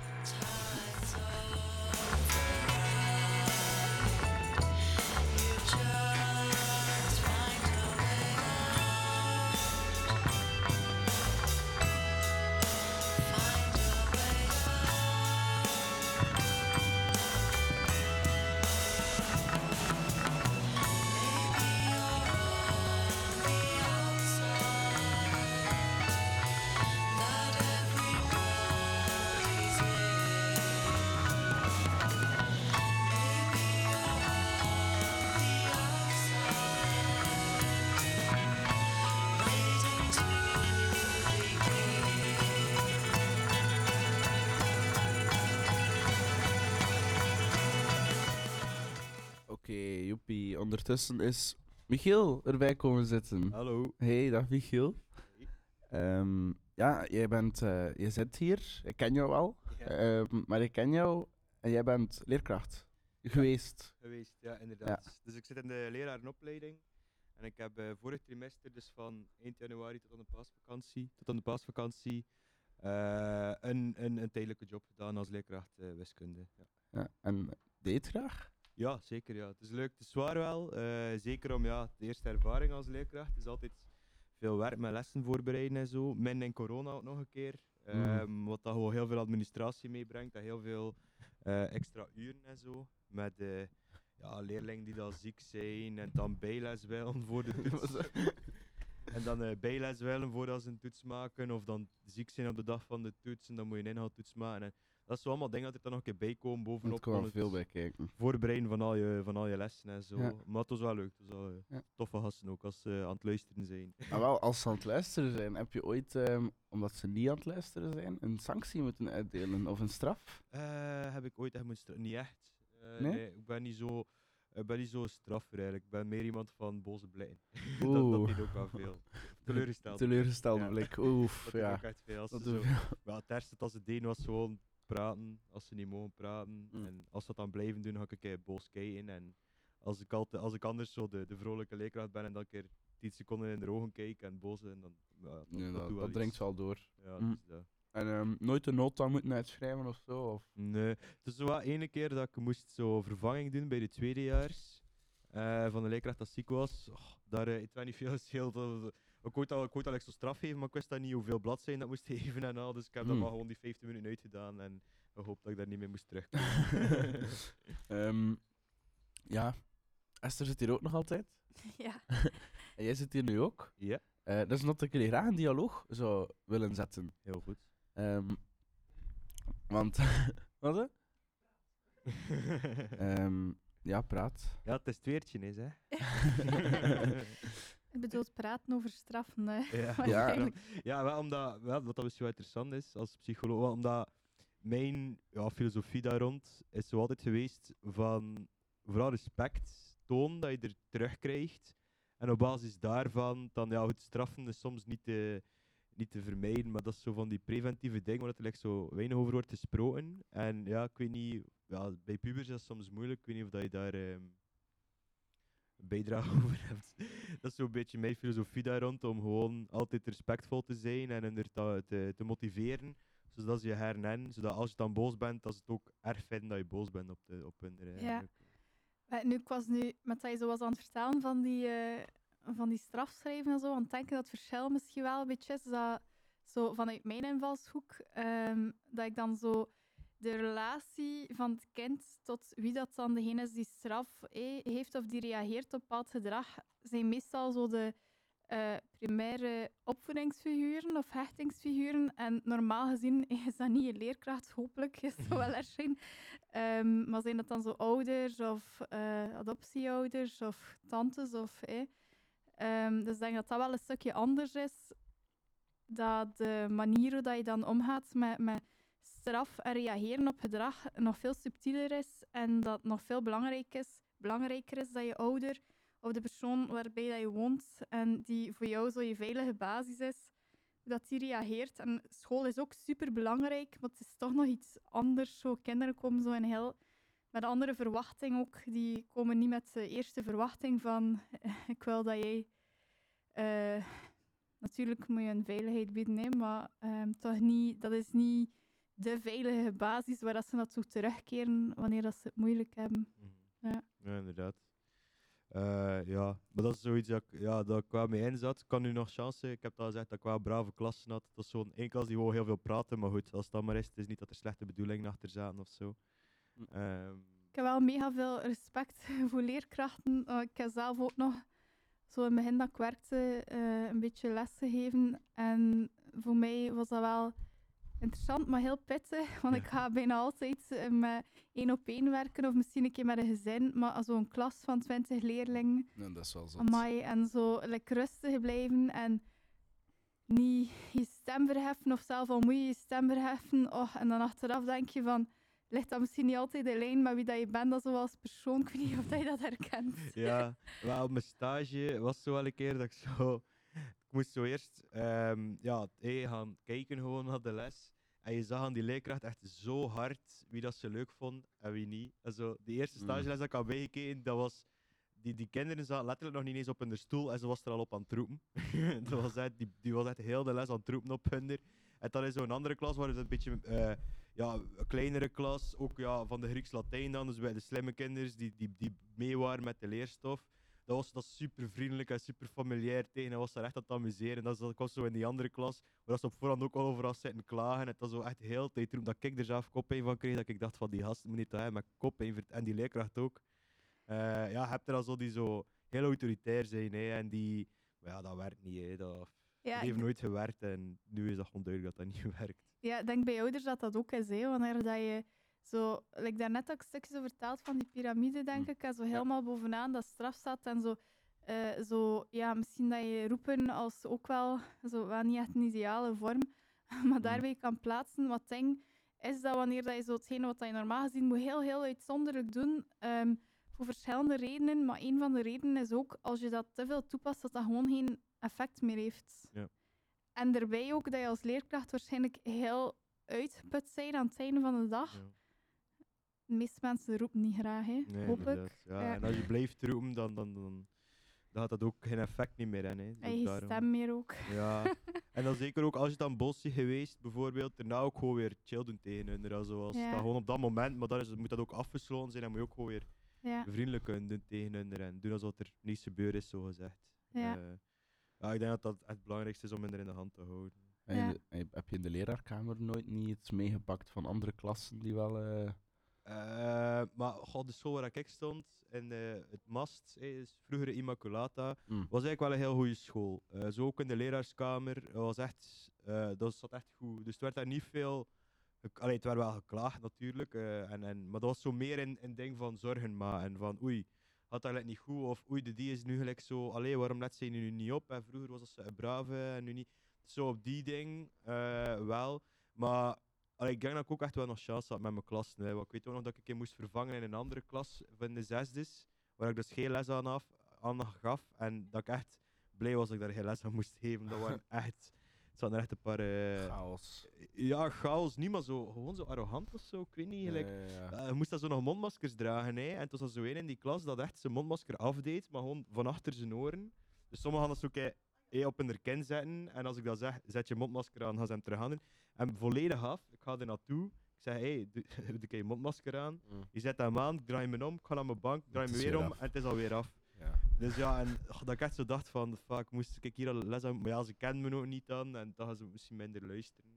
Joepie. Ondertussen is Michiel erbij komen zitten. Hallo. Hey, dag Michiel. Ehm, ja, jij bent, eh, je zit hier. Ik ken jou al. Ja. Ehm, maar ik ken jou en jij bent leerkracht geweest. Geweest, ja, inderdaad. Dus ik zit in de lerarenopleiding. En ik heb eh, vorig trimester, dus van eind januari tot aan de paasvakantie, tot aan de paasvakantie, eh, een, een, een tijdelijke job gedaan als leerkracht wiskunde. Ja. Ja, en deed graag? Ja, zeker. Ja. Het is leuk, het is zwaar wel. eh, zeker om ja, de eerste ervaring als leerkracht. Het is altijd veel werk met lessen voorbereiden en zo. Min in corona ook nog een keer. Mm. Ehm, Wat dat gewoon heel veel administratie meebrengt. En heel veel eh, extra uren en zo. Met eh, ja, leerlingen die dan ziek zijn en dan bijles willen voor de toets. en dan bijles willen voordat ze een toets maken. Of dan ziek zijn op de dag van de toets en dan moet je een inhoudtoets maken. En dat is allemaal dingen dat er dan nog een keer bij komen bovenop. van het veel bij kijken. voorbereiden van al je, van al je lessen en zo. Ja. Maar het was wel leuk. Het was wel eh, Ja. toffe gasten ook als ze aan het luisteren zijn. Maar wel, als ze aan het luisteren zijn, heb je ooit, ehm, omdat ze niet aan het luisteren zijn, een sanctie moeten uitdelen of een straf? Eh, heb ik ooit echt moeten Niet echt. Eh, Nee? ik ben niet zo... Ik ben niet zo straffer eigenlijk. Ik ben meer iemand van boze blikken. dat, dat deed ook wel veel. Teleurgesteld. Teleurgestelde blik. Oef, Dat ja. ook echt veel. Als Dat zo, ja, het eerste dat ze deden was gewoon praten als ze niet mogen praten. Mm. En als ze dat dan blijven doen, ga ik een keer boos kijken. En als ik, altijd, als ik anders zo de, de vrolijke leerkracht ben en dan een keer 10 seconden in de ogen kijk en boos en dan... Ja, dat, Ja, dat, dat, wel dringt wel door. Ja, Mm. dus dat. En ehm, nooit een nota moeten uitschrijven of zo? Of? Nee, het is zo wat ene keer dat ik moest zo vervanging doen bij de tweedejaars eh van de leerkracht dat ziek was. Oh, daar, eh, ik weet niet veel gescheeld. Dat- Ik wou al, ik wou al echt zo straf geven, maar ik wist dan niet hoeveel bladzijden dat moest geven en al. Dus ik heb dan Mm. maar gewoon die 15 minuten uitgedaan en ik hoop dat ik daar niet meer moest terugkomen. Ehm, ja, Esther zit hier ook nog altijd. Ja. En jij zit hier nu ook. Ja. Eh dus omdat ik jullie graag een dialoog zou willen zetten. Heel goed. Ehm, want... Wat? hè? Ehm, ja, praat. ja, het is het weertje is, hè. Ik bedoel, praten over straffen. hè. Ja. Ja, wel omdat, wel, wat dat misschien wel interessant is als psycholoog, wel omdat mijn ja, filosofie daar rond is zo altijd geweest van vooral respect toon dat je er terugkrijgt. En op basis daarvan, dan ja, het straffen is soms niet te, niet te vermijden, maar dat is zo van die preventieve dingen waar het like, zo weinig over wordt gesproken. En ja, ik weet niet, ja, bij pubers is dat soms moeilijk, ik weet niet of dat je daar ehm, bijdrage over hebt. dat is zo'n beetje mijn filosofie daar rond, om gewoon altijd respectvol te zijn en hen er te, te, te motiveren, zodat ze je herkennen, zodat als je dan boos bent, dat ze het ook erg vinden dat je boos bent op, de, op hun. eh, Ja. Nu, ik was nu, met dat je zo was aan het vertellen van die, eh, van die strafschrijven en zo, aan het denken dat het verschil misschien wel een beetje is, dat zo vanuit mijn invalshoek, ehm, dat ik dan zo de relatie van het kind tot wie dat dan degene is die straf eh, heeft of die reageert op bepaald gedrag, zijn meestal zo de eh, primaire opvoedingsfiguren of hechtingsfiguren. En normaal gezien is dat niet een leerkracht, hopelijk is dat wel erg zijn. Ehm, maar zijn dat dan zo ouders of eh, adoptieouders of tantes? Of, eh. Ehm, dus ik denk dat dat wel een stukje anders is. Dat de manier hoe dat je dan omgaat met, met straf en reageren op gedrag nog veel subtieler is. En dat nog veel belangrijk is, belangrijker is dat je ouder of de persoon waarbij dat je woont en die voor jou zo je veilige basis is, dat die reageert. En school is ook super belangrijk, maar het is toch nog iets anders. Zo, kinderen komen zo in heel met andere verwachting ook. Die komen niet met de eerste verwachting van ik wil dat jij. eh, natuurlijk moet je een veiligheid bieden, hè, maar ehm, toch niet, dat is niet de veilige basis waar dat ze naartoe terugkeren wanneer dat ze het moeilijk hebben. Ja. Ja, inderdaad. Eh, ja, maar dat is zoiets dat ik, ja, dat ik wel mee in zat. Ik kan nu nog chance. Ik heb al gezegd dat ik wel brave klassen had. Dat is zo'n één klas die gewoon heel veel praten. Maar goed, als dat maar is, het is niet dat er slechte bedoelingen achter zaten of zo. Ehm, Ik heb wel mega veel respect voor leerkrachten. Uh, ik heb zelf ook nog, zo in het begin dat ik werkte, eh, een beetje les gegeven. En voor mij was dat wel interessant, maar heel pittig. Want ik ga bijna altijd eh, met één op één werken, of misschien een keer met een gezin. Maar zo'n klas van 20 leerlingen, Ja, dat is wel zo. amai, en zo like, rustig blijven en niet je stem verheffen, of zelf al moet je je stem verheffen. Oh, en dan achteraf denk je van, ligt dat misschien niet altijd in lijn met wie dat je bent als zoals persoon? Ik weet niet of dat je dat herkent. ja, wel op mijn stage was het zo wel een keer dat ik zo... Ik moest zo eerst ehm, ja, hey, gaan kijken gewoon naar de les. En je zag aan die leerkracht echt zo hard wie dat ze leuk vond en wie niet. En zo, de eerste Mm. stageles dat ik had bijgekeken, dat was... Die, die kinderen zaten letterlijk nog niet eens op hun stoel en ze was er al op aan het troepen. dat was echt, die, die was echt heel de les aan het troepen op hun. En dan is zo'n andere klas waar het een beetje eh, ja, een kleinere klas, ook ja, van de Grieks-Latijn dan, dus bij de slimme kinderen die, die, die mee waren met de leerstof. Dat was dat super vriendelijk en super familiair tegen. Hij was daar echt aan het amuseren. Dat, is, dat was zo in die andere klas, waar ze op voorhand ook al overal zitten klagen. Het was zo echt heel tijd dat ik er zelf koppijn van kreeg, dat ik dacht van die gast moet niet toch hebben koppijn. vert- En die leerkracht ook. Eh, ja, je hebt er al zo die zo heel autoritair zijn. Hè, en die, maar ja, dat werkt niet. Hè, dat, Ja, dat ik heeft nooit gewerkt en nu is dat gewoon duidelijk dat dat niet werkt. Ja, ik denk bij ouders dat dat ook is. Hè, wanneer dat je zo, like daarnet had ik stukjes over verteld van die piramide, denk ik, en zo helemaal bovenaan dat straf staat en zo, eh, zo, ja, misschien dat je roepen als ook wel, zo, wel niet echt een ideale vorm, maar daarbij kan plaatsen. Wat ik denk, is dat wanneer dat je zo hetgene wat dat je normaal gezien moet heel, heel uitzonderlijk doen, ehm, voor verschillende redenen, maar een van de redenen is ook, als je dat te veel toepast, dat dat gewoon geen effect meer heeft. Ja. En daarbij ook dat je als leerkracht waarschijnlijk heel uitgeput bent aan het einde van de dag. De meeste mensen roepen niet graag, hè? Nee, hoop ik. Ja, Ja. En als je blijft roepen, dan, dan, dan, dan had dat ook geen effect niet meer. Hè, hè. Dus En je daarom- stem meer ook. Ja, en dan zeker ook als je dan bossy geweest, bijvoorbeeld, daarna ook gewoon weer chill doen tegen hun. Zoals Ja. dat gewoon op dat moment, maar dan is, moet dat ook afgesloten zijn. Dan moet je ook gewoon weer Ja. vriendelijk kunnen doen tegen hun en doen alsof er niets gebeurd is, zo gezegd. Ja. Eh, ja, ik denk dat dat het belangrijkste is om hen er in de hand te houden. En in Ja. de- heb- heb je in de leraarkamer nooit niet iets meegepakt van andere klassen die wel... eh, Eh, maar goh, de school waar ik stond, in eh, het MAST, eh, is vroeger Immaculata, Mm. was eigenlijk wel een heel goede school. Eh, zo ook in de leraarskamer, dat was echt, dat zat echt goed. Dus er werd daar niet veel, gek- allee, het werd wel geklaagd natuurlijk, en, en, maar dat was zo meer in een ding van zorgen maar en van oei, had dat gelijk niet goed, of oei, de die is nu gelijk zo, allee, waarom let ze nu niet op? En vroeger was dat ze brave en nu niet. Zo op die ding wel, maar allee, ik denk dat ik ook echt wel nog chance had met mijn klas. Nee, want ik weet ook nog dat ik een keer moest vervangen in een andere klas van de zesdes, waar ik dus geen les aan, af, aan gaf. En dat ik echt blij was dat ik daar geen les aan moest geven. Dat waren echt, het zaten er echt een paar... eh, Chaos. ja, chaos, niet maar zo, gewoon zo arrogant of zo, ik weet niet. gelijk, ja, eh, moest dan zo nog mondmaskers dragen, hè. En het was dan zo één in die klas dat echt zijn mondmasker afdeed, maar gewoon van achter zijn oren. Dus sommigen hadden zo kei- eh, op hun kin zetten. En als ik dat zeg, zet je mondmasker aan, gaan ze hem terug aan. En volledig af, ik ga er naartoe. Ik zeg, hé, hey, doe, doe ik je mondmasker aan. Mm. Je zet hem aan, ik draai me om, ik ga naar mijn bank, draai me weer weer om en het is alweer af. Ja. Dus ja, en oh, dat ik echt zo dacht van, fuck, moest ik hier al les aan... Maar ja, ze kennen me ook niet dan, en dan gaan ze misschien minder luisteren.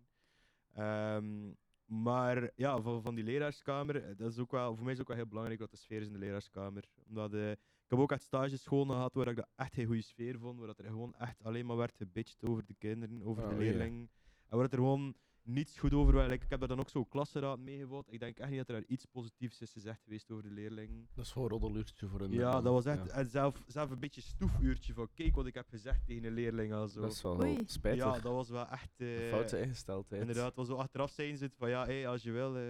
Ehm, maar ja, van, van die leraarskamer, eh, dat is ook wel, voor mij is het ook wel heel belangrijk dat de sfeer is in de leraarskamer. Omdat, eh, ik heb ook echt stagescholen gehad waar ik dat echt geen goede sfeer vond, waar dat er gewoon echt alleen maar werd gebitcht over de kinderen, over Oh, de leerlingen. En waar het er gewoon niets goed over. Like, ik heb daar dan ook zo'n klassenraad meegevoerd. Ik denk echt niet dat er daar iets positiefs is gezegd geweest over de leerlingen. Dat is gewoon een roddeluurtje voor een... Ja, dat was echt. ja. En zelf, zelf een beetje stoefuurtje van kijk wat ik heb gezegd tegen een leerling. Dat is wel Oei. spijtig. Ja, dat was wel echt. Eh, foute ingesteldheid. Inderdaad, was zo achteraf zijn ze het van ja, hey, als je wil, eh,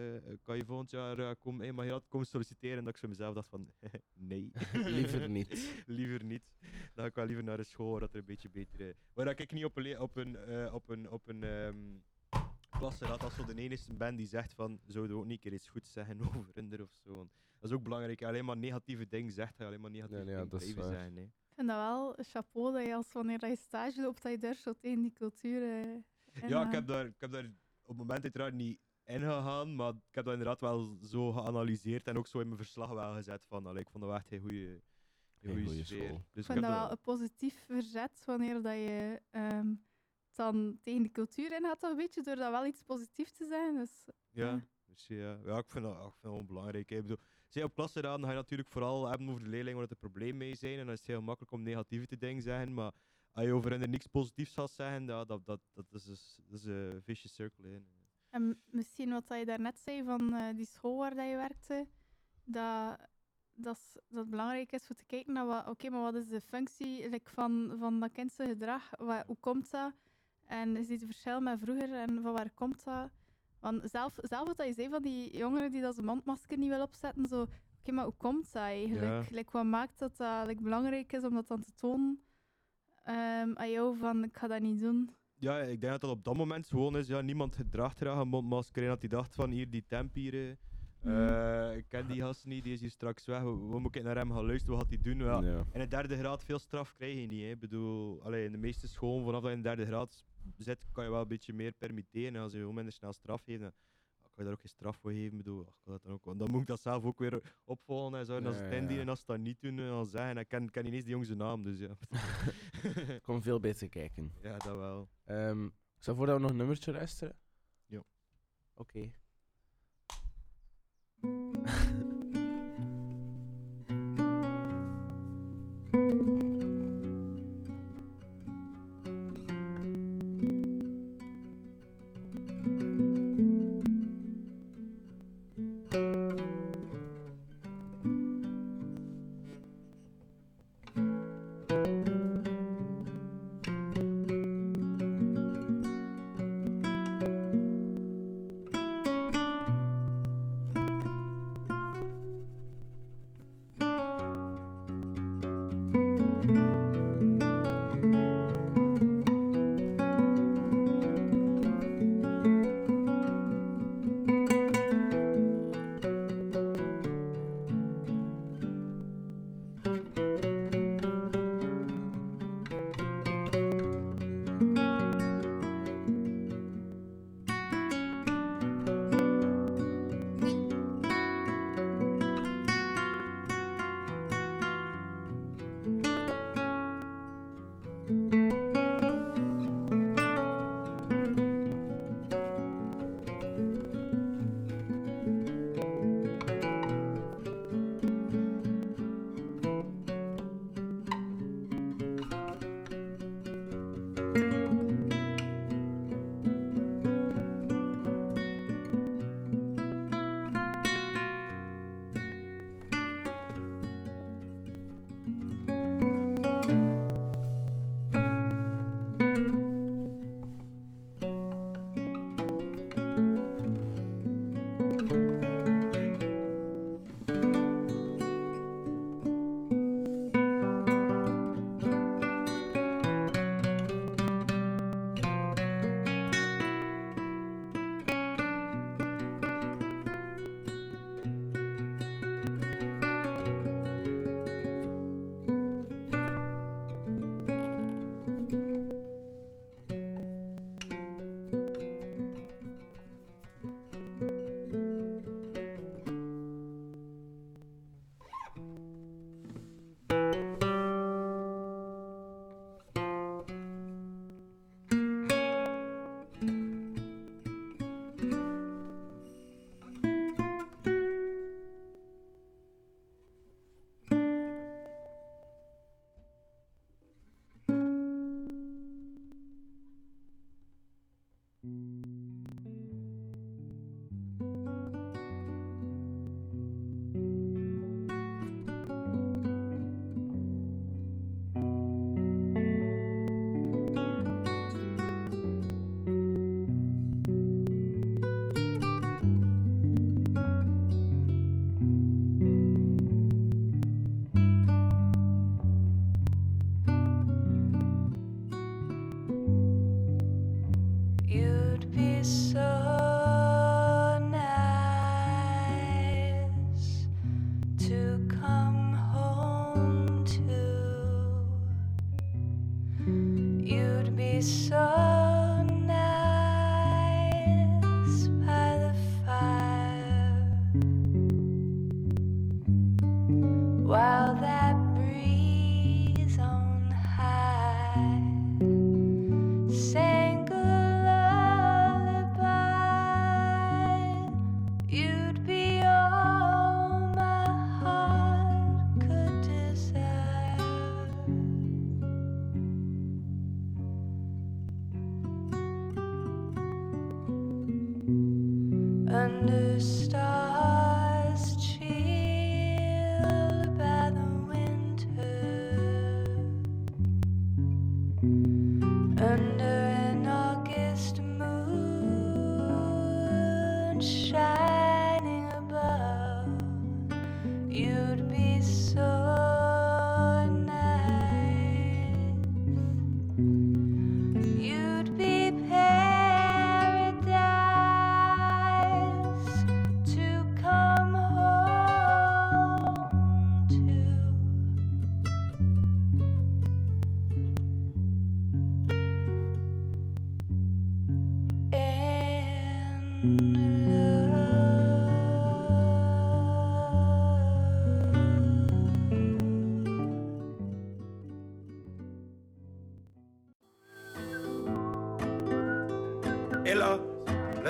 kan je volgend jaar eh, komen, hey, mag je dat komen solliciteren? En dat ik zo mezelf dacht van nee. Liever niet. liever niet. Dan ga ik wel liever naar de school dat er een beetje beter. Waar dat ik niet op een, op een, eh, op een, op een klassenraad als zo de enige ben die zegt van zouden we ook niet een keer iets goeds zeggen over Rinder of zo. Want Dat is ook belangrijk. Alleen maar negatieve dingen zegt, ga je alleen maar negatieve Ja, ja, dingen dat is blijven zeggen. hè. Ik vind dat wel een chapeau dat je als wanneer dat je stage loopt, dat je daar zo tegen die cultuur. eh, Ja, ik heb, daar, ik heb daar op het moment uiteraard niet in gegaan, maar ik heb dat inderdaad wel zo geanalyseerd en ook zo in mijn verslag wel gezet van, allee, ik vond dat echt een goede, goede sfeer. school. Dus Ik vind dat wel een positief verzet wanneer dat je ehm, dan tegen de cultuur in gaat, toch een beetje, door dat wel iets positiefs te zeggen. Dus, Ja, Ja. dus ja, ja, ik vind dat, ik vind dat wel belangrijk. Ik bedoel, zij op klassenraden ga je natuurlijk vooral hebben over de leerlingen waar het een probleem mee zijn. En dan is het heel makkelijk om negatieve te dingen zeggen. Maar als je over hen er niks positiefs gaat zeggen, ja, dat, dat, dat, is, dus- dat is een vicious circle. hè. En misschien wat dat je daarnet zei van eh, die school waar dat je werkte, dat, dat, is- dat het belangrijk is voor te kijken naar wat, oké, maar wat is de functie like, van, van dat kind zijn gedrag? Wat, hoe komt dat? En is dit het verschil met vroeger en van waar komt dat? Want zelf, zelf wat dat je zei van die jongeren die dat zijn mondmasker niet wil opzetten, zo, oké, maar hoe komt dat eigenlijk? Ja. Like, wat maakt dat dat like, belangrijk is om dat dan te tonen ehm, aan jou van, ik ga dat niet doen? Ja, ik denk dat dat op dat moment gewoon is. Ja, niemand draagt graag een mondmasker. En dat hij dacht van hier, die temp hier. eh, Mhm. eh, ik ken die gast niet, die is hier straks weg. Wat moet ik naar hem gaan luisteren? Wat gaat hij doen? Ja, Ja. In de derde graad veel straf krijg je niet. Hè. Ik bedoel, allee, in de meeste scholen, vanaf dat je in de derde graad zit, kan je wel een beetje meer permitteren. En als je gewoon minder snel straf geeft, dan kan je daar ook geen straf voor geven. Bedoel, ach, kan dat dan, ook, want dan moet ik dat zelf ook weer opvolgen en zo. En als het indienen en als ze dat niet doen, dan zeggen. Ik ken, ken niet eens die jongen zijn naam, dus ja. Kom veel beter kijken. ja, dat wel. Ehm ik stel voor dat we nog een nummertje luisteren. Ja. Oké.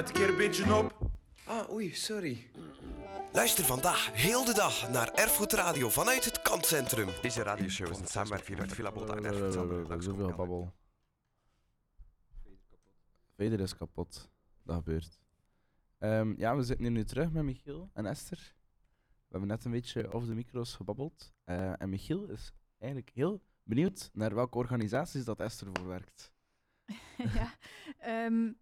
Een keer een beetje op. Ah, oei, sorry. Luister vandaag heel de dag naar Erfgoed Radio vanuit het Kantcentrum. Deze radioshow is een samenwerking met Villa Bota en Erfgoed Zoveel babbel. Vader is kapot. Dat gebeurt. Ehm, ja, we zitten hier nu terug met Michiel en Esther. We hebben net een beetje over de micro's gebabbeld. Eh, en Michiel is eigenlijk heel benieuwd naar welke organisaties dat Esther voor werkt. ja, ehm,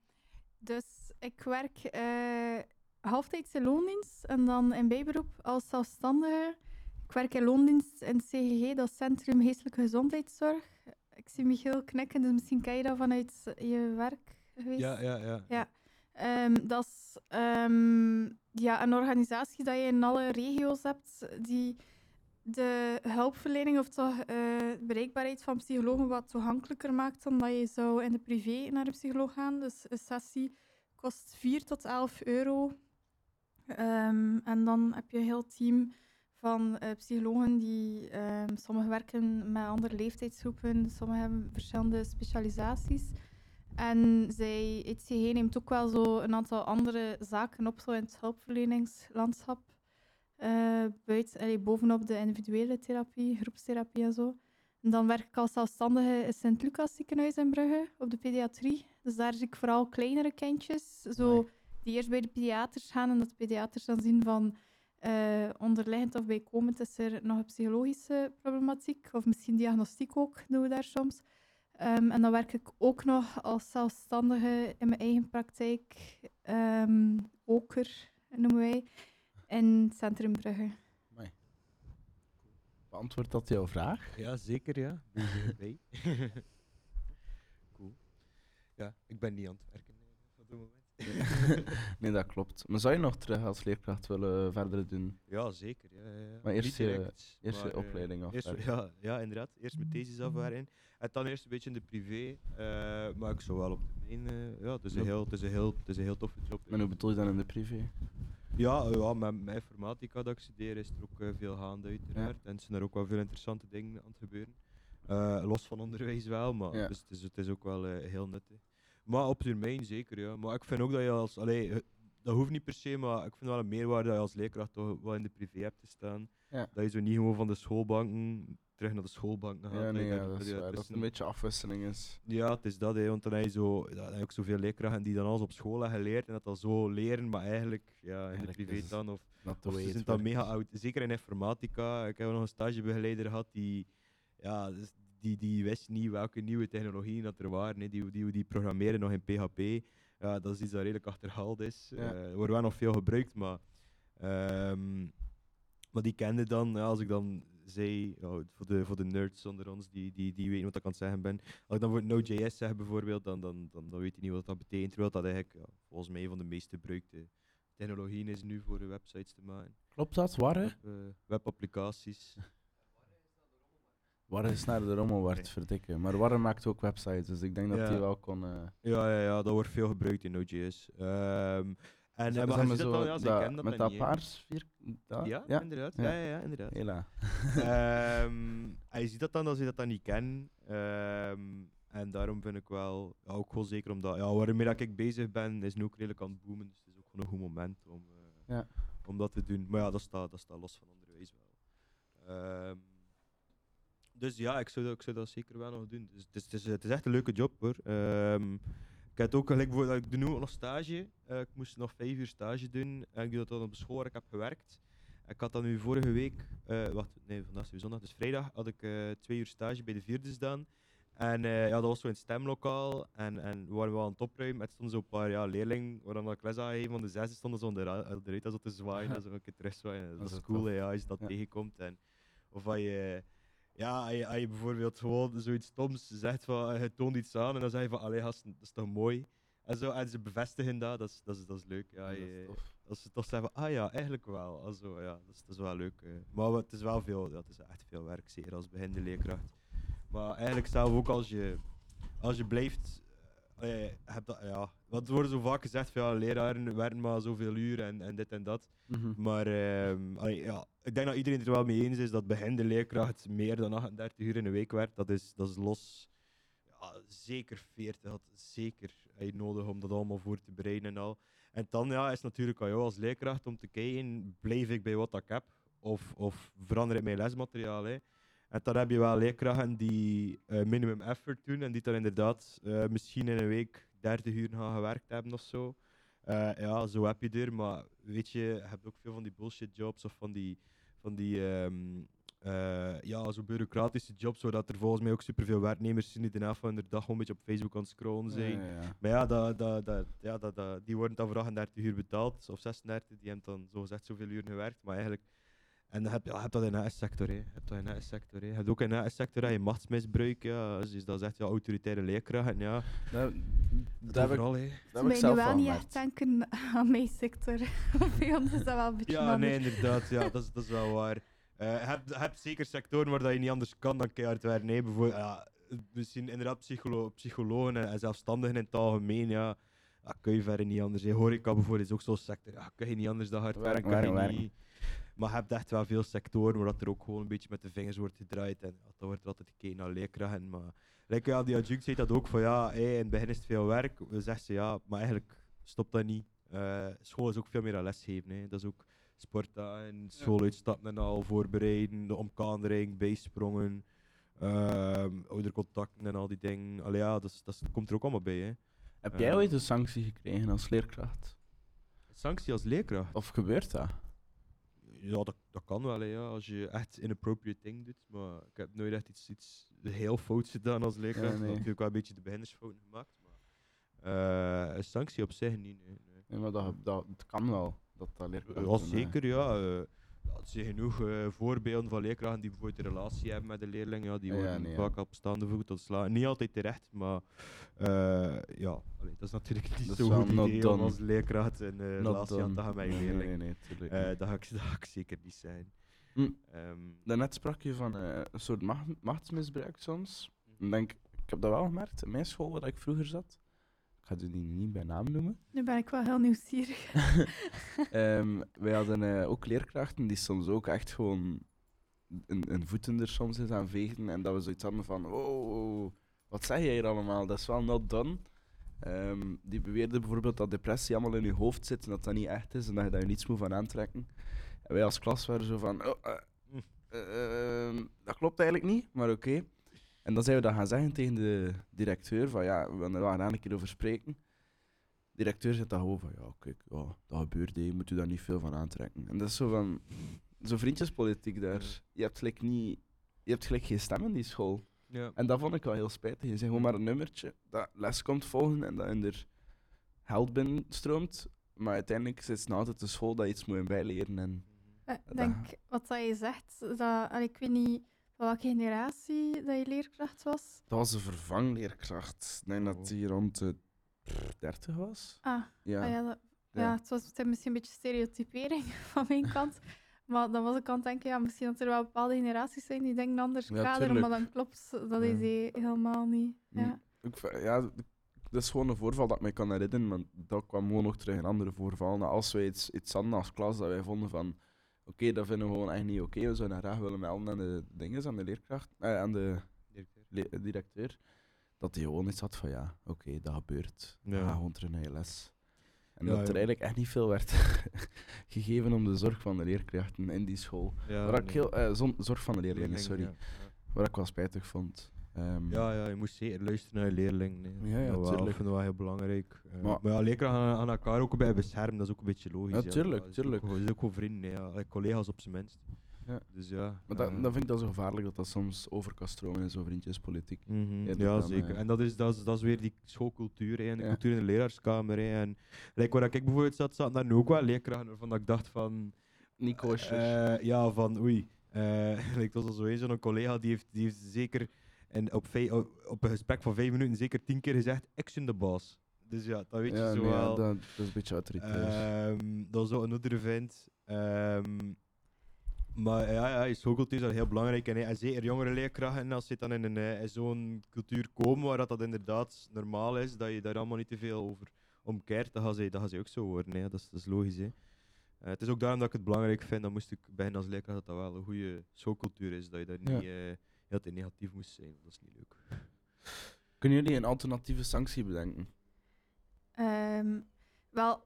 dus ik werk eh halftijds in loondienst en dan in bijberoep als zelfstandige. Ik werk in loondienst in het CGG, dat is Centrum Geestelijke Gezondheidszorg. Ik zie Michiel knikken, dus misschien ken je dat vanuit je werk geweest. Ja, ja, ja. Ja, Ehm, dat is ehm, ja, een organisatie dat je in alle regio's hebt die de hulpverlening of toch eh, de bereikbaarheid van psychologen wat toegankelijker maakt dan dat je zou in de privé naar de psycholoog gaan. Dus een sessie kost 4 tot 11 euro. Ehm, en dan heb je een heel team van eh, psychologen die ehm sommigen werken met andere leeftijdsgroepen, sommigen hebben verschillende specialisaties. En zij, het CG neemt ook wel zo een aantal andere zaken op zo in het hulpverleningslandschap. eh, buiten, allee, bovenop de individuele therapie, groepstherapie en zo. Dan werk ik als zelfstandige in Sint-Lucas ziekenhuis in Brugge op de pediatrie. Dus daar zie ik vooral kleinere kindjes, zo, die eerst bij de pediaters gaan en dat de pediaters dan zien van eh, onderliggend of bijkomend is er nog een psychologische problematiek of misschien diagnostiek ook, doen we daar soms. Ehm, en dan werk ik ook nog als zelfstandige in mijn eigen praktijk, ehm Oker noemen wij, in het Centrum Brugge. Beantwoordt dat jouw vraag? Ja, zeker, ja. Cool. Ja, ik ben niet aan het werken eh, op dit moment. nee, dat klopt. Maar zou je nog terug als leerkracht willen verder doen? Ja, zeker. Ja, ja, ja. Maar eerst je, direct, eerst je maar, eh, opleiding eerst- afwerken. ja, ja, inderdaad. Eerst mijn thesis afwerken. En dan eerst een beetje in de privé. eh, maar ik zou wel op termijn... eh, ja, het is, een heel, het, is een heel, het is een heel toffe job. En hoe bedoel je dan in de privé? Ja, ja met, met informatica dat ik studeer is er ook eh, veel gaande uiteraard. En er zijn er ook wel veel interessante dingen aan het gebeuren. Eh, los van onderwijs wel, maar Ja. dus het, is, het is ook wel eh, heel nuttig. Maar op termijn zeker, ja. Maar ik vind ook dat je als... Allee, dat hoeft niet per se, maar ik vind wel een meerwaarde dat je als leerkracht toch wel in de privé hebt te staan. Ja. Dat je zo niet gewoon van de schoolbanken terug naar de schoolbanken gaat. Ja, nee, dat is. Dat het een beetje afwisseling is. ja, het is dat, hè, want dan heb je, zo, dan heb je ook zoveel leerkrachten die dan alles op school hebben geleerd en dat dan zo leren, maar eigenlijk ja, in de Eigenlijk privé dan. Of, of ze zijn dan mega oud. Zeker in informatica. Ik heb nog een stagebegeleider gehad die, ja, dus die, die wist niet welke nieuwe technologieën dat er waren. hè. Die, die, die programmeren nog in PHP. Ja, dat is iets dat redelijk achterhaald is. Ja. Eh, er wordt wel nog veel gebruikt, maar, ehm, maar die kende dan, ja, als ik dan zij, ja, voor, de, voor de nerds onder ons die, die, die weten wat ik aan het zeggen ben. Als ik dan voor Node.js zeg bijvoorbeeld, dan, dan, dan, dan weet je niet wat dat betekent. Terwijl dat eigenlijk ja, volgens mij een van de meest gebruikte technologieën is nu voor de websites te maken. Klopt dat? Waar, hè? Web, eh, webapplicaties. Waar is naar de rommel wordt, verdikken. Maar Warren maakt ook websites, dus ik denk dat Ja. die wel kon... eh, Ja, ja, ja, dat wordt veel gebruikt in Node.js. Ehm en eh, maar je zo dan, ja, ze dat- dat met dat niet, paars vier... dat? Ja, inderdaad. Ja, ja, ja, inderdaad. Hela. Ehm, en je ziet dat dan als je dat dan niet kent. Ehm, en daarom vind ik wel, ja, ook wel zeker omdat, ja, waarmee dat ik bezig ben, is nu ook redelijk aan het boomen. Dus het is ook gewoon een goed moment om, eh, Ja. om dat te doen. Maar ja, dat staat, dat staat los van onderwijs wel. Ehm, dus ja, ik zou, dat, ik zou dat zeker wel nog doen. Dus het, is, het, is, het is echt een leuke job hoor. Ehm, ik heb het ook gelijk bijvoorbeeld, ik doe nu nog stage. Eh, ik moest nog vijf uur stage doen. En ik doe dat dan op school waar ik heb gewerkt. Ik had dan nu vorige week, eh wacht, nee, vandaag is weer zondag, dus vrijdag had ik eh, twee uur stage bij de vierde staan. En ja, dat was zo in het stemlokaal. En, en we waren wel aan het opruimen. En er stonden zo'n paar ja, leerlingen, waar dan ik les aan gegeven van de zesde, stonden zo eruit de zo te zwaaien. en zo een keer terugzwaaien. Dat Dat is cool, ja, als je dat Ja. tegenkomt. En, of als je, ja, als je, als je bijvoorbeeld gewoon zoiets stoms zegt van, eh, je toont iets aan. En dan zeg je van, allee dat is toch mooi. En, zo, en ze bevestigen dat, dat is, dat is, dat is leuk. Ja, Ja, dat is je- tof. als ze toch zeggen van, ah ja, eigenlijk wel. Also, ja, dat, is, dat is wel leuk. eh. Maar het is wel veel, het is echt veel werk, zeker als beginnende leerkracht. Maar eigenlijk zelf ook als je, als je blijft, eh, heb dat, ja, want er wordt zo vaak gezegd van, ja, leraren werken maar zoveel uur en, en dit en dat. Mhm. Maar ehm, allee, ja, ik denk dat iedereen het er wel mee eens is dat beginnende leerkracht meer dan 38 uur in de week werkt. Dat is, dat is los. Ja, zeker 40 had zeker eh, nodig om dat allemaal voor te bereiden en al. En dan ja, is natuurlijk aan jou als leerkracht om te kijken, blijf ik bij wat ik heb? Of, of verander ik mijn lesmateriaal? Hè? En dan heb je wel leerkrachten die eh, minimum effort doen en die dan inderdaad eh, misschien in een week 30 uur gaan gewerkt hebben of zo. Eh, ja, zo heb je er, maar weet je, je hebt ook veel van die bullshit jobs of van die, van die ehm, eh, ja, zo bureaucratische jobs, zodat er volgens mij ook superveel werknemers zijn die de helft van de dag gewoon een beetje op Facebook aan het scrollen zijn. Ja, ja, ja. Maar ja, dat, dat, dat, ja dat, dat, die worden dan voor 38 uur betaald, of 36, die hebben dan zogezegd zoveel uur gewerkt, maar eigenlijk... En dan heb je, ja, hebt dat in de sector hè. Je hebt dat in de sector hè. Je hebt ook in de sector dat je machtsmisbruik, ja, dus dat is echt ja, autoritaire leerkrachten, ja. Dat, Dat dat heb ik, overal, hè. dat heb ik zelf nu wel niet echt denken aan mijn sector. Bij ons is dat wel een beetje Ja, nee, inderdaad. Ja, dat, is, dat is wel waar. Eh, je, hebt, je hebt zeker sectoren waar dat je niet anders kan dan keihard werken. Nee, bijvoorbeeld, ja, misschien inderdaad psycholo psychologen en, en zelfstandigen in het algemeen. Ja, ja, kun je verder niet anders. hè. Horeca bijvoorbeeld is ook zo'n sector. Ja, kun je niet anders dan hard Werk, werken. kan je werk, werk. Maar je hebt echt wel veel sectoren waar dat er ook gewoon een beetje met de vingers wordt gedraaid. En ja, dan wordt er altijd gekeken naar leerkrachten. Maar like, ja, die adjunct zei dat ook van ja, hey, in het begin is het veel werk. We zeggen ze ja, maar eigenlijk stopt dat niet. Eh, school is ook veel meer aan lesgeven. Hè. Dat is ook sportdagen, schooluitstappen en al, voorbereiden, de omkadering, bijsprongen, ehm oudercontacten en al die dingen. Allee, ja, dat, is- dat komt er ook allemaal bij. Hè. Heb jij Eh, ooit een sanctie gekregen als leerkracht? Sanctie als leerkracht? Of gebeurt dat? Ja, dat, dat kan wel, hè, ja, als je echt inappropriate ding doet. Maar ik heb nooit echt iets, iets heel fouts gedaan als leerkracht. Ik heb nee. natuurlijk wel een beetje de beginnersfouten gemaakt. Maar eh, een sanctie op zich niet. Nee, nee. Nee, maar dat, dat, het kan wel. Dat dat leerkrachten, Ja, eh, zeker, ja. eh, ja, er zijn genoeg eh, voorbeelden van leerkrachten die bijvoorbeeld een relatie hebben met de leerling. Ja, die Ja, worden nee, ja. vaak op staande voet ontslaan. Niet altijd terecht, maar eh, ja, allee, dat is natuurlijk niet Dat zo goed idee om done. als leerkracht een eh, relatie aan te gaan met je Nee, leerling. nee, nee, niet. dat, ga ik, dat ga ik zeker niet zijn. Hm. Ehm, Daarnet sprak je van een soort macht- machtsmisbruik soms. Ik denk, ik heb dat wel gemerkt in mijn school waar ik vroeger zat. Ik ga die niet bij naam noemen. Nu ben ik wel heel nieuwsgierig. Ehm, wij hadden eh, ook leerkrachten die soms ook echt gewoon een, een voeten er soms eens aan veegden. En dat we zoiets hadden van, oh, wat zeg jij hier allemaal? Dat is wel not done. Ehm, die beweerden bijvoorbeeld dat depressie allemaal in je hoofd zit en dat dat niet echt is en dat je daar niets moet van aantrekken. En wij als klas waren zo van, oh, eh, eh, ehm, dat klopt eigenlijk niet, maar oké. En dan zijn we dat gaan zeggen tegen de directeur, van ja, we willen er wel graag een keer over spreken. De directeur zegt dan gewoon van, ja, kijk, ja, dat gebeurt, je moet u daar niet veel van aantrekken. En dat is zo van, zo vriendjespolitiek daar. Je hebt gelijk niet, je hebt gelijk geen stem in die school. Ja. En dat vond ik wel heel spijtig. Je zegt gewoon maar een nummertje dat les komt volgen en dat in er geld binnenstroomt. Maar uiteindelijk is het nou altijd de school dat je iets moet bijleren. En Eh, Ik denk, wat dat je zegt, dat, ik weet niet van welke generatie dat je leerkracht was. Dat was een vervangleerkracht. Ik denk dat die rond de 30 was. Ah, Ja. ah ja, dat, Ja. ja. het was misschien een beetje stereotypering van mijn kant. Maar dan was ik aan het denken, ja, misschien dat er wel bepaalde generaties zijn die denken anders Ja, kader, tuurlijk. maar dan klopt dat Ja. is hij helemaal niet. Ja. Mm. Ik, ja, dat is gewoon een voorval dat ik me kan herinneren, maar dat kwam gewoon nog terug in andere voorvallen. Als wij iets, iets hadden als klas dat wij vonden van, oké, dat vinden we gewoon echt niet oké, we zouden graag willen melden aan de dingen, aan de leerkracht, eh, aan de le- directeur, dat hij gewoon iets had van, ja, oké, dat gebeurt, Ja. ga gewoon terug naar je les. En Ja, dat er eigenlijk echt niet veel werd gegeven om de zorg van de leerkrachten in die school. Ja, Waar ik heel, eh, zorg van de leerlingen, sorry. Waar ik wel spijtig vond. Ehm, Ja, ja, je moest zeker luisteren naar je leerling. Nee. Ja, ja, dat wel, tuurlijk. Ik vind dat wel heel belangrijk. Eh, Maar- maar, ja, leerkrachten aan, aan elkaar ook bij beschermen, dat is ook een beetje logisch. Ja, tuurlijk, Dat is. Ook, dat is ook gewoon vrienden, ja. Collega's op zijn minst. Ja. Dus ja. Maar dat, eh, dan vind ik dat zo gevaarlijk dat dat soms over kan stromen in zo'n vriendjespolitiek. Mhm, Ja, dan, zeker. eh, En dat is, dat, is, dat is weer die schoolcultuur hè, en de Ja. cultuur in de leraarskamer. Hè. En like, waar ik bijvoorbeeld zat, zat daar nu ook wel leerkrachten waarvan dat ik dacht van... Kosher. eh, ja, van oei. eh like, dat was al zo eens zo'n collega die heeft, die heeft zeker en op, vij- op een gesprek van vijf minuten zeker tien keer gezegd, ik ben de baas. Dus ja, dat weet ja, je zo nee, ja, wel. dat, dat is een beetje autoritair. Ehm, dat is ook een andere vent. Ehm, maar ja, ja, je schoolcultuur is daar heel belangrijk. En, en zeker jongere leerkrachten, als ze dan in, een, eh, in zo'n cultuur komen waar dat, dat inderdaad normaal is, dat je daar allemaal niet te veel over omkeert, dan gaan ze, dan gaan ze ook zo worden. Hè. Dat, is, dat is logisch. Hè. Eh, het is ook daarom dat ik het belangrijk vind, dan moest ik beginnen als leerkracht, dat dat wel een goede schoolcultuur is. Dat je daar Ja. niet eh, heel te negatief moest zijn. Dat is niet leuk. Kunnen jullie een alternatieve sanctie bedenken? Ehm, wel,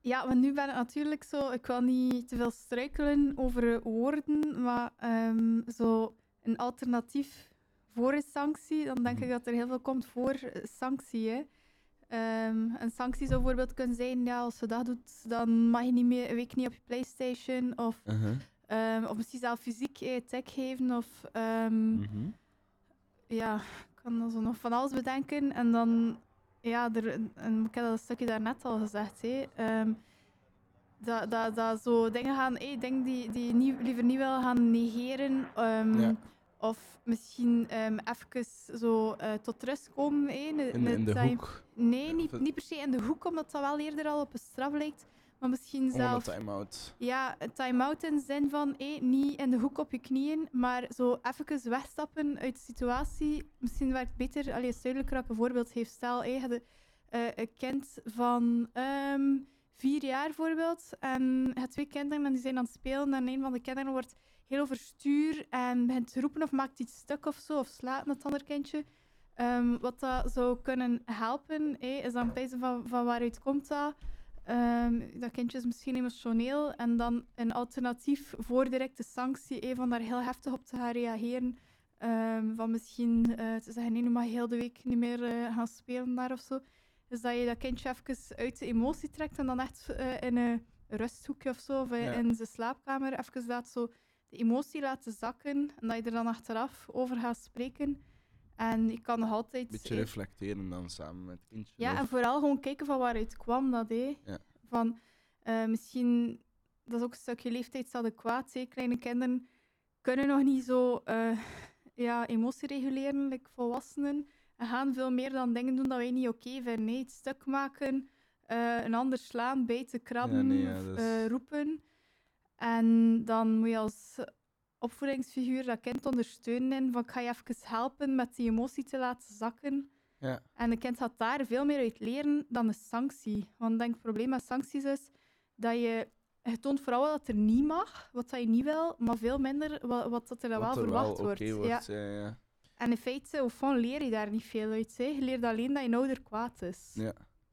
ja, want nu ben ik natuurlijk zo, ik wil niet te veel struikelen over woorden, maar ehm, zo een alternatief voor een sanctie, dan denk ik dat er heel veel komt voor sanctie. Hè. Ehm, een sanctie zou bijvoorbeeld kunnen zijn, ja, als je dat doet, dan mag je niet meer, een week niet op je Playstation, of, Uh-huh. Ehm, of misschien zelf fysiek eh, tag geven, of ehm, Mhm. ja, ik kan dan zo nog van alles bedenken. En dan, ja, er, en ik heb dat stukje daarnet al gezegd, hè, ehm, dat, dat, dat zo dingen gaan, hey, dingen die, die niet, liever niet wil gaan negeren. Ja. Of misschien even zo eh, tot rust komen. hè, een- In, een in de time- hoek. Nee, niet, niet per se in de hoek, omdat dat wel eerder al op een straf lijkt. Maar misschien Gewoon een zelf time-out. ja, een time-out in de zin van eh, niet in de hoek op je knieën, maar zo even wegstappen uit de situatie. Misschien werkt beter, allee, duidelijker dat ik een voorbeeld geef. Stel, eh, je had een, kind van ehm, vier jaar bijvoorbeeld, en je hebt twee kinderen en die zijn aan het spelen en een van de kinderen wordt heel overstuur en begint te roepen of maakt iets stuk of zo, of slaat het andere kindje. Ehm, wat dat zou kunnen helpen, eh, is dan kijken van, van waaruit komt dat. Ehm, dat kindje is misschien emotioneel en dan een alternatief voor directe sanctie, eh, van daar heel heftig op te gaan reageren. Ehm, van misschien eh, te zeggen, nee, nu mag je heel de week niet meer eh, gaan spelen daar of zo. Dus dat je dat kindje even uit de emotie trekt en dan echt eh, in een rusthoekje of zo, of Ja. in zijn slaapkamer, even laat zo de emotie laten zakken en dat je er dan achteraf over gaat spreken. En je kan nog altijd... Een beetje reflecteren dan samen met het kindje. ja, of- en vooral gewoon kijken van waaruit kwam dat. Ja. Van, eh, misschien, dat is ook een stukje leeftijdsadequaat, hè. Kleine kinderen kunnen nog niet zo eh, ja, emotie reguleren, like volwassenen. En gaan veel meer dan dingen doen dat wij niet oké vinden. hè. Het stuk maken, eh, een ander slaan, bijten, krabben, nee, ja, is- roepen. En dan moet je als opvoedingsfiguur dat kind ondersteunen in van ik ga je even helpen met die emotie te laten zakken. Ja. En een kind gaat daar veel meer uit leren dan een sanctie. Want ik denk het probleem met sancties is dat je... Je toont vooral wat er niet mag, wat dat je niet wil, maar veel minder wat, wat dat er dan Wat wel er verwacht wel wordt. Ja. wordt. Ja, ja. En in feite, of van leer je daar niet veel uit. Hè. Je leert alleen dat je ouder kwaad is. ja,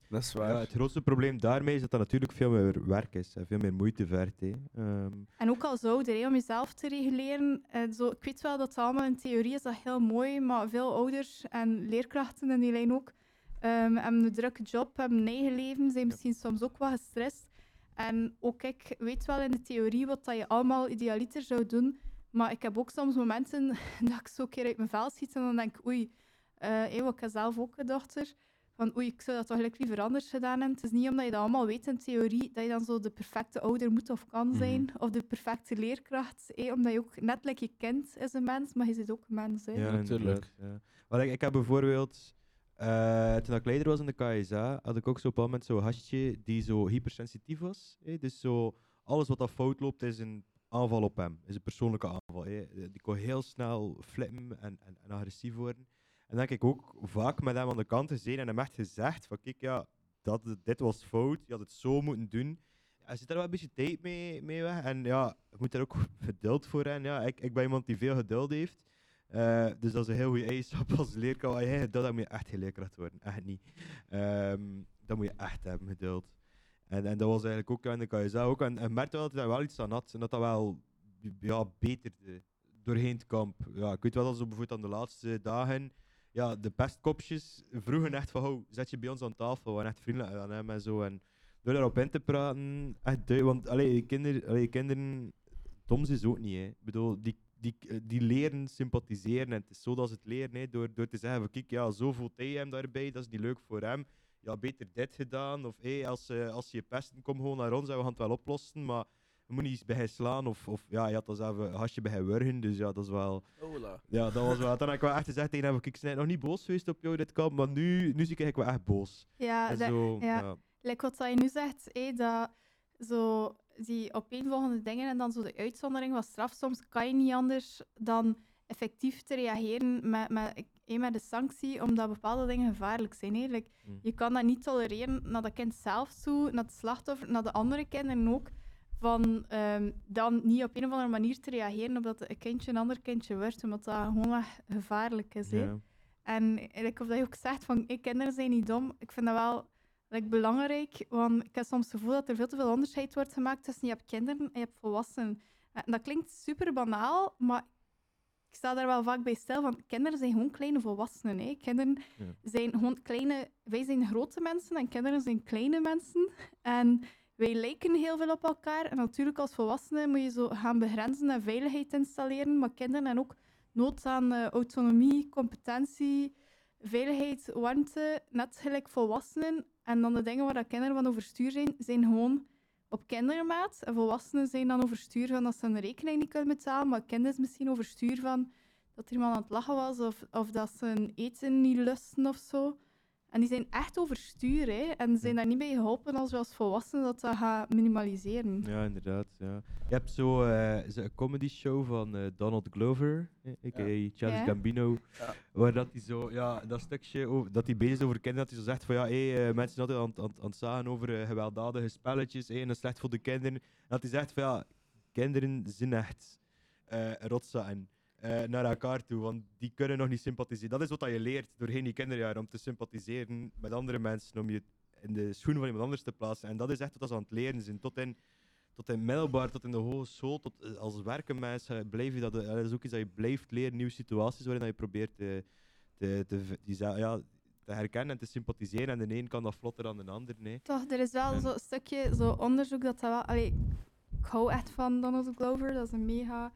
dat is waar. Ja, het grootste probleem daarmee is dat dat natuurlijk veel meer werk is en veel meer moeite vergt. Hè. Ehm, En ook als ouder, hè, om jezelf te reguleren. Eh, zo, ik weet wel dat het allemaal in theorie is dat heel mooi, maar veel ouders en leerkrachten in die lijn ook ehm, hebben een drukke job, hebben een eigen leven, zijn misschien soms ook wel gestrest. En ook ik weet wel in de theorie wat dat je allemaal idealiter zou doen, maar ik heb ook soms momenten dat ik zo een keer uit mijn vel schiet en dan denk ik, oei, eh hey, ik heb zelf ook een dochter van oei, ik zou dat toch eigenlijk liever anders gedaan hebben. Het is niet omdat je dat allemaal weet in theorie, dat je dan zo de perfecte ouder moet of kan Mhm. zijn, of de perfecte leerkracht. eh, omdat je ook net like je kind is een mens, maar je zit ook een mens. Hè. Ja, natuurlijk. Ja. Want ik, ik heb bijvoorbeeld, eh, toen ik leider was in de KSA, had ik ook zo op een moment zo'n gastje die zo hypersensitief was. hè. Dus zo, alles wat dat fout loopt is een aanval op hem, is een persoonlijke aanval. hè. Die kon heel snel flippen en, en, en agressief worden. En dan ik ook vaak met hem aan de kant gezeten en hem echt gezegd van kijk, ja, dat, dit was fout, je had het zo moeten doen. Hij zit daar wel een beetje tijd mee, mee weg. En ja, je moet daar ook geduld voor hebben. Ja, ik, ik ben iemand die veel geduld heeft. Eh, dus dat is een heel goede eigenschap als leerkracht. Als geduld hebt, moet je echt geen leerkracht worden. Echt niet. Ehm dat moet je echt hebben, geduld. En, en dat was eigenlijk ook aan de KSA ook. En, en merkte wel dat hij wel iets aan had. En dat dat wel ja, beterde doorheen het kamp. Ja, ik weet wel dat ze bijvoorbeeld aan de laatste dagen... Ja, de pestkopjes vroegen echt van... Oh, zet je bij ons aan tafel. We waren echt vriendelijk aan hem en zo. En door daarop in te praten... Echt duidelijk, want allee, die kinderen... Allee, kinderen dom is ook niet. Hè. Ik bedoel, die, die, die leren sympathiseren. En het is zo dat ze het leren. Hè, door, door te zeggen: kijk, ja, zo voelt hij hem daarbij. Dat is niet leuk voor hem. Ja, beter dit gedaan. Of hey, als, eh, als je pesten, kom gewoon naar ons en we gaan het wel oplossen. Maar je moet niet eens bij hij slaan. Of, of ja, je had dat zelf een hasje bij hij wurgen. Dus ja, dat is wel. Hola. Ja, dat was wel. Dan heb ik wel echt gezegd tegen hem: ze zijn nog niet boos geweest op jou dit kamp. Maar nu, nu zie ik eigenlijk wel echt boos. Ja, En dat- zo, ja. ja. Like wat je nu zegt, hé, dat zo die opeenvolgende dingen en dan zo de uitzondering van straf, soms kan je niet anders dan effectief te reageren met, met, met de sanctie, omdat bepaalde dingen gevaarlijk zijn. Hè. Like, Mm. Je kan dat niet tolereren naar dat kind zelf toe, naar het slachtoffer, naar de andere kinderen ook, van ehm, dan niet op een of andere manier te reageren op dat een kindje een ander kindje wordt, omdat dat gewoon gevaarlijk is. En like, of dat je ook zegt van hey, kinderen zijn niet dom, ik vind dat wel like, belangrijk. Want ik heb soms het gevoel dat er veel te veel onderscheid wordt gemaakt tussen je hebt kinderen en je hebt volwassenen. En dat klinkt super banaal, maar ik sta daar wel vaak bij stil van kinderen zijn gewoon kleine volwassenen. Hè. Kinderen Ja. zijn gewoon kleine... Wij zijn grote mensen en kinderen zijn kleine mensen. En wij lijken heel veel op elkaar. En natuurlijk als volwassenen moet je zo gaan begrenzen en veiligheid installeren. Maar kinderen hebben ook nood aan eh, autonomie, competentie, veiligheid, warmte, net gelijk volwassenen. En dan de dingen waar dat kinderen van overstuur zijn, zijn gewoon op kindermaat. En volwassenen zijn dan overstuur van dat ze een rekening niet kunnen betalen, maar kinderen is misschien overstuur van dat er iemand aan het lachen was of, of dat ze een eten niet lusten of zo. En die zijn echt overstuur, hè. En zijn daar niet bij geholpen als we als volwassenen dat, dat gaan minimaliseren. Ja, inderdaad. Ja. Je hebt zo eh, een comedy show van eh, Donald Glover, eh, a.k.a. Charles Ja. Gambino, Ja. waar dat hij zo, ja, dat stukje over, dat hij bezig is over kinderen, dat hij zo zegt van ja, hey, eh, mensen zijn altijd aan, aan, aan het zagen over eh, gewelddadige spelletjes, hey, en dat is slecht voor de kinderen. En dat hij zegt van ja, kinderen zijn echt eh rotzakken. Eh, naar elkaar toe, want die kunnen nog niet sympathiseren. Dat is wat je leert doorheen die kinderjaren, om te sympathiseren met andere mensen, om je in de schoenen van iemand anders te plaatsen. En dat is echt wat ze aan het leren zijn. Tot in, tot in middelbaar, tot in de hogeschool, tot eh, als werkenmens eh, blijf je dat, dat is ook iets dat je blijft leren, nieuwe situaties waarin dat je probeert te, te, te, die, ja, te herkennen en te sympathiseren. En de een kan dat vlotter dan de ander. Nee. Toch, er is wel zo'n stukje zo onderzoek dat dat wel... Allee, ik hou echt van Donald Glover, dat is een mega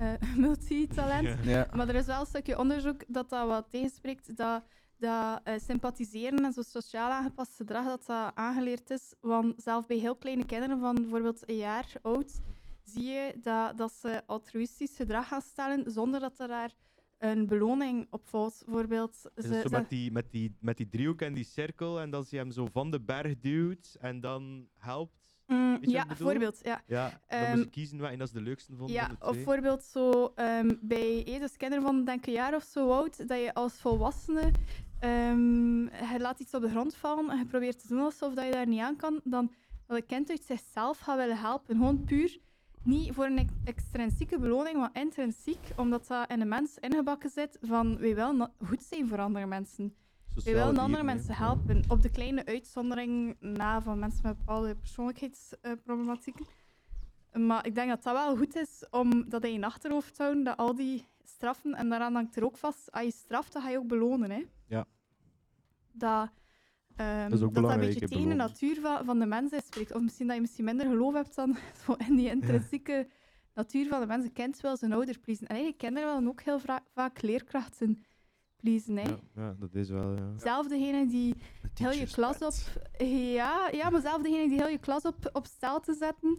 eh multitalent. Ja. Ja. Maar er is wel een stukje onderzoek dat dat wat tegenspreekt, dat, dat eh, sympathiseren en zo sociaal aangepast gedrag, dat dat aangeleerd is. Want zelf bij heel kleine kinderen van bijvoorbeeld een jaar oud, zie je dat, dat ze altruïstisch gedrag gaan stellen zonder dat er daar een beloning op volgt. Bijvoorbeeld, ze, zo met die, met, die, met die driehoek en die cirkel en dat ze hem zo van de berg duwt en dan helpt? Mm, je ja, bijvoorbeeld, ja. Ja, dan Ehm, moet je kiezen wat en dat is de leukste vonden Ja, de of bijvoorbeeld zo ehm, bij dus kinderen van denk een jaar of zo oud, dat je als volwassene ehm, je laat iets op de grond vallen en je probeert te doen alsof dat je daar niet aan kan, dan dat een kind uit zichzelf gaat willen helpen. Gewoon puur niet voor een ex- extrinsieke beloning, maar intrinsiek, omdat dat in de mens ingebakken zit van wij na- goed zijn voor andere mensen. Sociale willen andere mensen helpen. Op de kleine uitzondering na van mensen met bepaalde persoonlijkheidsproblematieken. Maar ik denk dat dat wel goed is om dat in je achterhoofd te houden, dat al die straffen, en daaraan hangt er ook vast, als je straft, dan ga je ook belonen. Hè? Ja. Dat, ehm, Dat is ook dat, een beetje tegen de natuur van, van de mens is spreekt. Of misschien dat je misschien minder geloof hebt dan zo in die intrinsieke natuur van de mensen. Kind wil zijn ouder pleasen. En eigenlijk kinderen willen ook heel vaak leerkrachten pleasen. Hè? Ja, ja, dat is wel, ja. Zelf degene die heel je klas pet. op... Ja, ja, maar zelf degene die heel je klas op, op stel te zetten.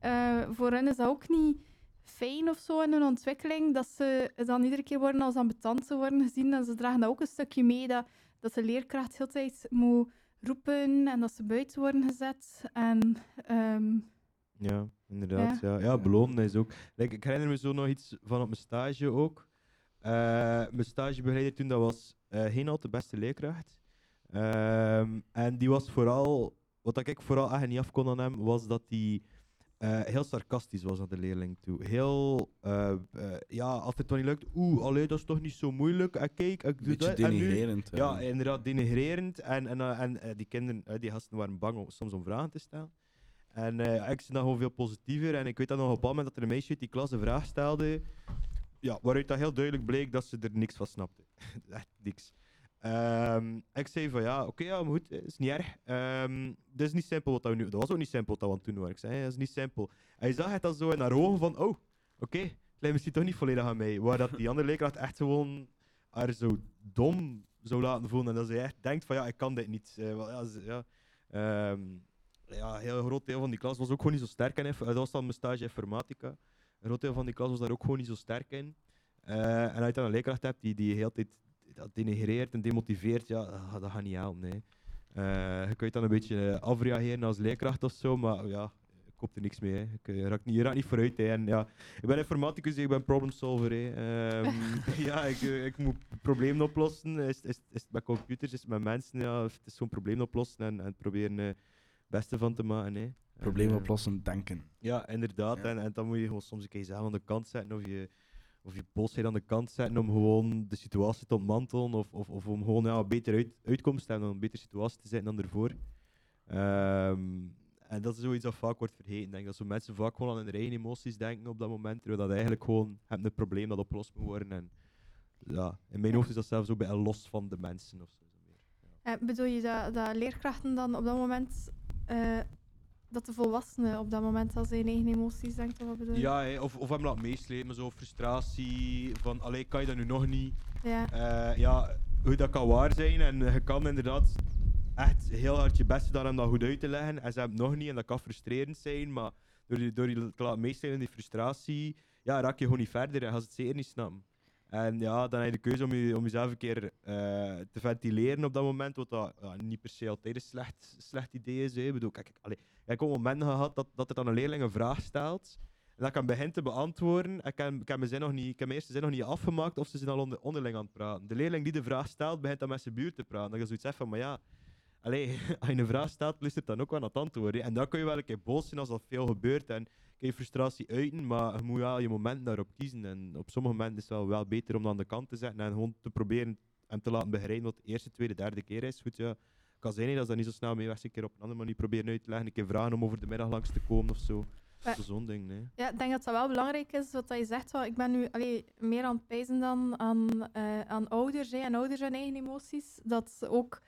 eh, voor hen is dat ook niet fijn of zo in hun ontwikkeling. Dat ze dan iedere keer worden als ambetant worden gezien. En ze dragen dat ook een stukje mee. Dat, dat de leerkracht heel tijd moet roepen. En dat ze buiten worden gezet. En... ehm, Ja, inderdaad. Ja, ja. belonen is ook. Like, ik herinner me zo nog iets van op mijn stage ook. Eh, mijn stagebegeleider toen, dat was eh geen al de beste leerkracht. Ehm, en die was vooral, wat ik vooral echt niet af kon aan hem, was dat hij eh, heel sarcastisch was naar de leerling toe. Heel, ja, als het dan niet lukt, oeh, allee, dat is toch niet zo moeilijk. En kijk, ik doe Beetje dat. En nu- denigrerend, Ja, inderdaad, denigrerend. En, en, en die kinderen, die gasten waren bang om, soms om vragen te stellen. En ik zie dat gewoon veel positiever. En ik weet dat nog op een moment dat er een meisje uit die klas een vraag stelde. Ja, waaruit dat heel duidelijk bleek dat ze er niks van snapte. Echt niks. Ehm, ik zei van ja, oké, ja, maar goed, het is niet erg. Ehm dat is niet simpel wat we nu... Dat was ook niet simpel wat we aan het doen waren. Ik zei, dat is niet simpel. Hij zag het dan zo in haar ogen van, oh, oké, het lijkt misschien toch niet volledig aan mij. Waar dat die andere leerkracht echt gewoon haar zo dom zou laten voelen. En dat ze echt denkt van, ja, ik kan dit niet. Eh, ja, ja, Ehm, heel groot deel van die klas was ook gewoon niet zo sterk inf- Dat was dan mijn stage informatica. Een groot deel van die klas was daar ook gewoon niet zo sterk in. Eh, en als je dan een leerkracht hebt die, die heel tijd dat denigreert en demotiveert, ja, dat, gaat- dat gaat niet helpen. Nee. Eh, je kunt dan een beetje afreageren als leerkracht of zo, maar ja, ik koop er niks mee. Hè. Ik eh, raak niet, je raakt niet vooruit. Hè. En, ja, ik ben informaticus, ik ben problem solver. Hè. Ehm, ja, ik, eh, ik moet problemen oplossen. Is, is, is het met computers, is het met mensen? Ja, het is gewoon problemen oplossen en, en proberen beste van te maken. Hè. En, Probleem eh, oplossen, denken. ja, inderdaad. En, en dan moet je gewoon soms een keer jezelf aan de kant zetten of je, of je boosheid aan de kant zetten om gewoon de situatie te ontmantelen of, of, of om gewoon ja, een betere uit, uitkomst te hebben, een betere situatie te zetten dan ervoor. Ehm, en dat is zoiets dat vaak wordt vergeten. Denk dat zo mensen vaak gewoon aan hun eigen emoties denken op dat moment, terwijl dat eigenlijk gewoon hebt een probleem dat opgelost moet worden. En ja, in mijn hoofd is dat zelfs ook bij los van de mensen. Of zo. Eh, bedoel je dat, dat leerkrachten dan op dat moment, eh, dat de volwassenen op dat moment al zijn eigen emoties denkt, of wat bedoel je? Ja, of, of hem laat meeslepen, zo frustratie van, allee, kan je dat nu nog niet? Ja. Eh, ja, hoe dat kan waar zijn en je kan inderdaad echt heel hard je best doen om dat goed uit te leggen en ze hebben het nog niet en dat kan frustrerend zijn, maar door je, door je te laten meeslepen in die frustratie, ja, raak je gewoon niet verder en gaan ze het zeker niet snappen. En ja, dan heb je de keuze om, om jezelf een keer eh, te ventileren op dat moment, wat dat ja, niet per se altijd een slecht, slecht idee is. Ik bedoel, kijk, ik, ik heb ook momenten gehad dat, dat er dan een leerling een vraag stelt en dat ik hem begin te beantwoorden. En ik heb, ik heb mijn nog niet, ik eerste zin nog niet afgemaakt of ze zijn al onder, onderling aan het praten. De leerling die de vraag stelt, begint dan met zijn buurt te praten. Dat je zoiets zegt van, maar ja, allee, als je een vraag stelt, luistert dan ook wel naar het antwoord. En dan kun je wel een keer boos zijn als dat veel gebeurt en kun je frustratie uiten, maar je moet wel je moment daarop kiezen. En op sommige momenten is het wel, wel beter om dat aan de kant te zetten en gewoon te proberen hem te laten begrijpen wat de eerste, tweede, derde keer is. Goed, ja, kan zijn dat ze dat niet zo snel mee weg een keer op een andere manier proberen uit te leggen, een keer vragen om over de middag langs te komen of zo. Zo'n ding, nee. Ja, ik denk dat dat wel belangrijk is, wat je zegt. Wel, ik ben nu allee, meer aan het pijzen dan aan, eh, aan ouders hè, en ouders hun eigen emoties. Dat ook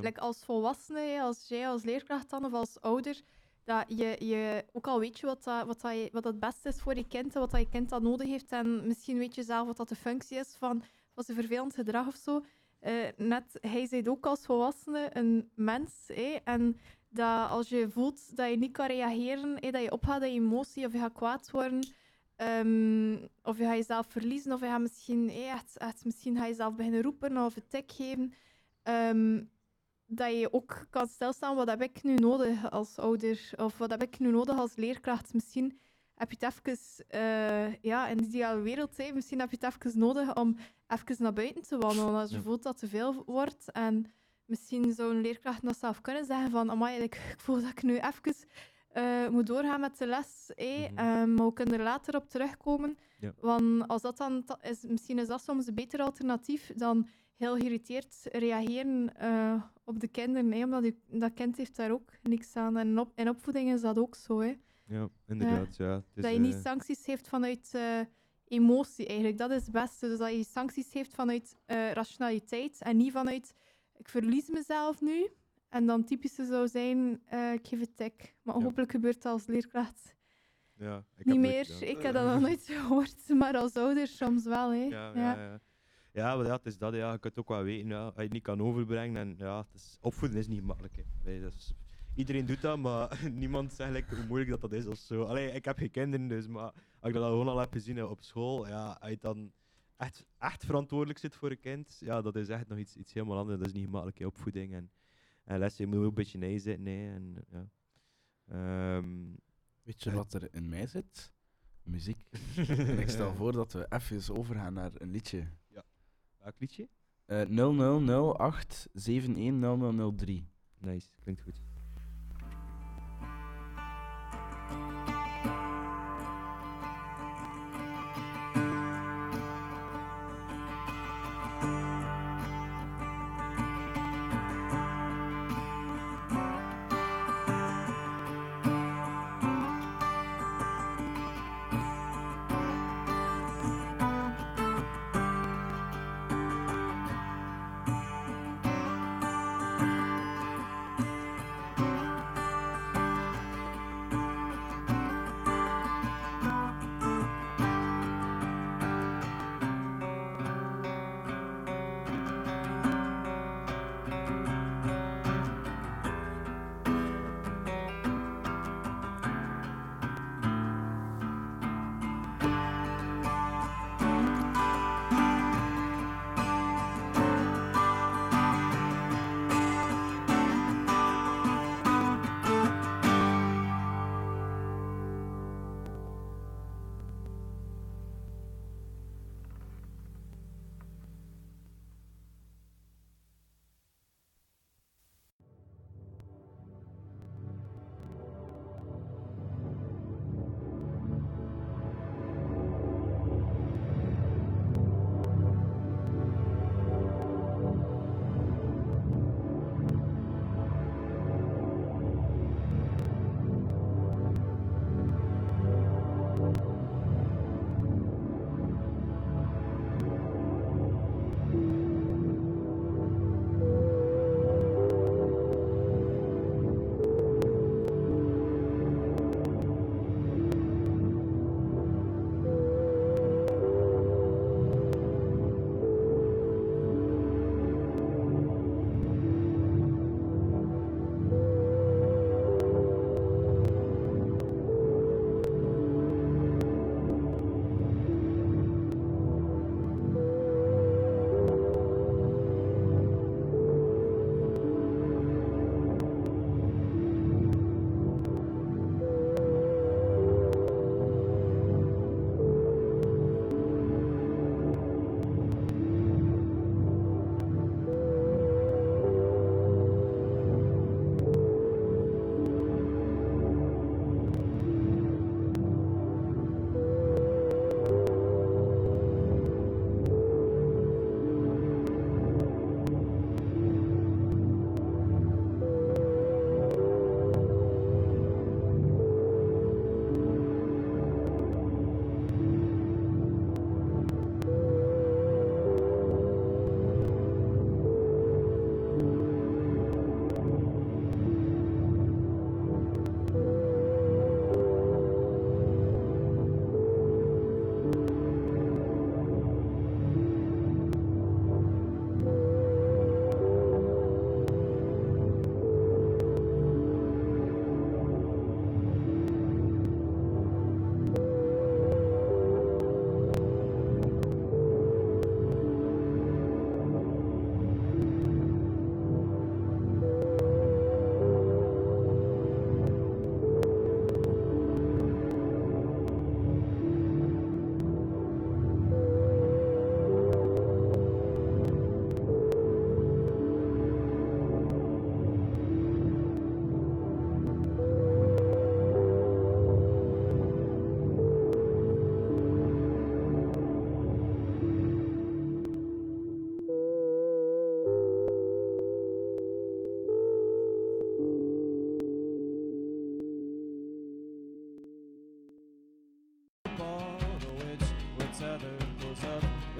like als volwassene, als jij als leerkracht dan, of als ouder, dat je, je ook al weet je wat, dat, wat, dat wat het beste is voor je kind en wat dat je kind dan nodig heeft. En misschien weet je zelf wat dat de functie is van, van zijn vervelend gedrag of zo. Eh, net, hij zei ook als volwassene een mens. en dat als je voelt dat je niet kan reageren, dat je opgaat je emotie of je gaat kwaad worden, ehm, of je gaat jezelf verliezen, of je gaat misschien, echt, echt, misschien ga je beginnen roepen of een tik geven, ehm, dat je ook kan stilstaan, wat heb ik nu nodig als ouder, of wat heb ik nu nodig als leerkracht. Misschien heb je het even, eh, ja, in de ideale wereld, hè, misschien heb je het even nodig om even naar buiten te wandelen als je Ja. voelt dat te veel wordt. En misschien zou een leerkracht dat zelf kunnen zeggen van, amai, ik, ik voel dat ik nu even eh, moet doorgaan met de les, hè, ehm, maar we kunnen er later op terugkomen. Ja. Want als dat dan is, misschien is dat soms een beter alternatief dan heel geïrriteerd reageren eh, op de kinderen, hè, omdat je, dat kind heeft daar ook niks aan. En in, op, in opvoeding is dat ook zo. Hè. Ja, inderdaad, ja. Het is, dat je niet eh, sancties heeft vanuit eh, emotie eigenlijk. Dat is het beste. Dus dat je sancties heeft vanuit eh, rationaliteit en niet vanuit ik verlies mezelf nu. En dan typische zou zijn, eh, ik geef het tik. Maar hopelijk gebeurt dat als leerkracht Ja, ik niet nooit meer. Ik heb dat nog nooit gehoord, maar als ouder soms wel. Hè. Ja, ja, ja. Maar ja, het is dat. Ja. Je kunt het ook wel weten. Ja. Als je het niet kan overbrengen. En, ja, het is, opvoeden is niet makkelijk. Hè. Iedereen doet dat, maar niemand zegt like, hoe moeilijk dat, dat is. Of zo. Allee, ik heb geen kinderen, dus, maar als ik dat gewoon al heb gezien hè, op school. Ja, als je dan echt, echt verantwoordelijk zit voor een kind. Ja, dat is echt nog iets, iets helemaal anders. Dat is niet gemakkelijk, hè, opvoeding. En, en lessen, je moet ook een beetje nee zitten. Nee, en, ja. Ehm, Weet je wat er in mij zit? Muziek. en ik stel voor dat we even overgaan naar een liedje. Welk liedje? Eh 0008 710003. Nice, klinkt goed.